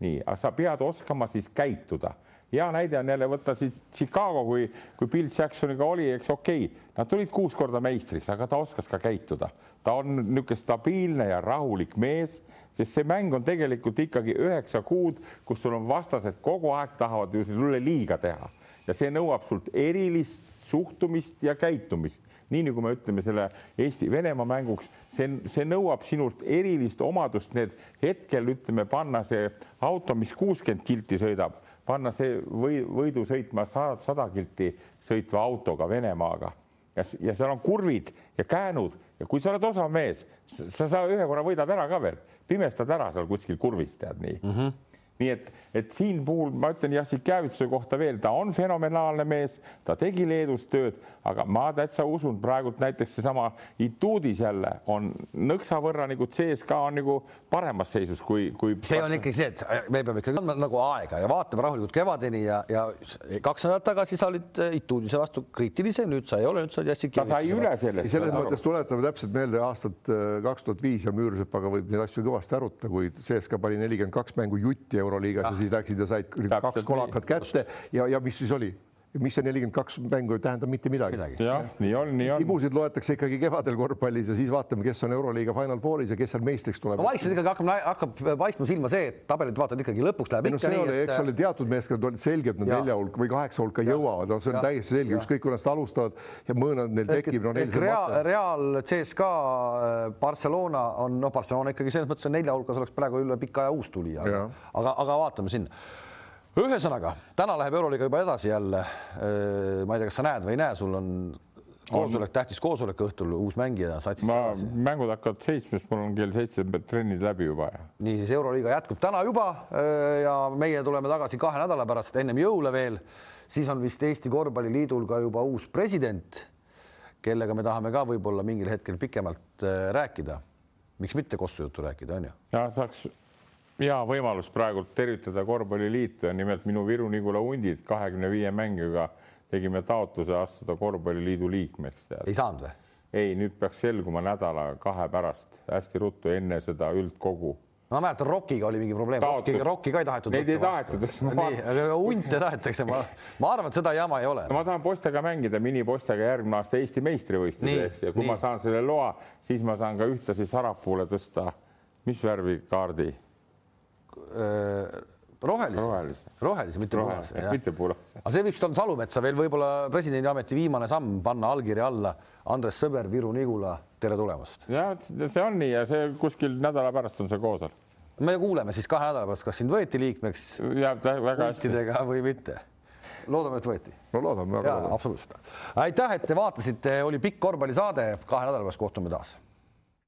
nii, aga sa pead oskama siis käituda hea näide on jälle võtta siit Chicago, kui, kui Bill Jacksoniga oli, eks okei okay,, nad tulid kuus korda meistriks, aga ta oskas ka käituda. ta on niisugune stabiilne ja rahulik mees, sest see mäng on tegelikult ikkagi üheksa kuud, kus sul on vastased kogu aeg tahavad ju sulle liiga teha. Ja see nõuab sult erilist suhtumist ja käitumist, nii nagu me ütleme selle Eesti-Venemaa mänguks, see, see nõuab sinult erilist omadust, need hetkel ütleme, panna see auto, mis kuuskümmend kilti sõidab, panna see või võidu sõitma sada kilti sõitva autoga Venemaaga. Ja, ja seal on kurvid ja käänud ja kui sa oled osav mees, sa, sa ühe korra võidad ära ka veel, pimestad ära seal kuskil kurvis, tead nii. Mm. -hmm nii et, et siin puhul ma ütlen Jassikjevituse kohta veel, ta on fenomenaalne mees, ta tegi Leedus tööd, aga ma täitsa usun praegult näiteks seesama Ituudis jälle on nõksa võrra nagu CSKA on nagu paremas seisus kui, kui. see on ikkagi see, et me peame ikkagi andma nagu aega ja vaatame rahulikult kevadeni ja, ja kaks nädalat tagasi sa olid Ituudise vastu kriitilisem, nüüd sa ei ole, nüüd sa oled Jassikjevituse. ta sai üle sellest. selles mõttes tuletame täpselt meelde aastat äh, kaks tuhat viis ja Müürsepaga võib neid asju kõvasti arutada, kui CSKA pani nelikümmend kaks mängu jutti ja ah. siis läksid ja said kaks kolakat kätte ja, ja mis siis oli? Mis see nelikümmend kaks mängu ei tähenda mitte midagi, midagi.. jah, nii on, nii on. tibusid loetakse ikkagi kevadel korvpallis ja siis vaatame, kes on Euroliiga Final Fouris ja kes seal meistriks tuleb no,. vaikselt ikkagi hakkab, hakkab paistma silma see, et tabelit vaatad ikkagi lõpuks läheb no, ikka nii, et. eks ole, teatud meeskond olid selgelt nad nelja hulka või kaheksa hulka jõuavad, no see on ja. täiesti selge, ükskõik kui nad alustavad ja mõõnad neil tekib. no Real, Real, CSKA, äh, Barcelona on, noh, Barcelona ikkagi selles mõttes on nelja hulgas oleks praegu üle pika aja uus tulija, aga, aga, aga vaatame sinna ühesõnaga, täna läheb Euroliiga juba edasi jälle. ma ei tea, kas sa näed või ei näe, sul on koosolek, tähtis koosolek õhtul, uus mängija satsist ma, tagasi. mängud hakkavad seitsmest, mul on kell seitse trennid läbi juba. niisiis, Euroliiga jätkub täna juba ja meie tuleme tagasi kahe nädala pärast, ennem jõule veel. siis on vist Eesti Korvpalliliidul ka juba uus president, kellega me tahame ka võib-olla mingil hetkel pikemalt rääkida. miks mitte Kossu juttu rääkida, on ju? ja saaks hea võimalus praegult tervitada korvpalliliitu ja nimelt minu Viru-Nigula hundid kahekümne viie mänguga tegime taotluse astuda korvpalliliidu liikmeks. ei saanud või? ei, nüüd peaks selguma nädala-kahe pärast hästi ruttu enne seda üldkogu ma mäletan, Rockiga oli mingi probleem, Rockiga, Rocki ka ei tahetud. Neid ei tahetud, hunte tahetakse, ma, ma arvan, et seda jama ei ole no,. ma tahan poistega mängida minipostega järgmine aasta Eesti meistrivõistluseks ja kui nii. ma saan selle loa, siis ma saan ka ühtlasi Sarapuule tõsta, mis värvi kaardi rohelise, rohelise., rohelise, mitte punase. mitte punase. aga see võiks olla Salumetsa veel võib-olla presidendiameti viimane samm, panna allkirja alla. Andres Sõber, Viru-Nigula, tere tulemast. ja see on nii ja see kuskil nädala pärast on see koosol. me kuuleme siis kahe nädala pärast, kas sind võeti liikmeks. väga hästi. või mitte loodame, et võeti. no loodame väga. absoluutselt. aitäh, et te vaatasite, oli pikk korvpallisaade, kahe nädala pärast kohtume taas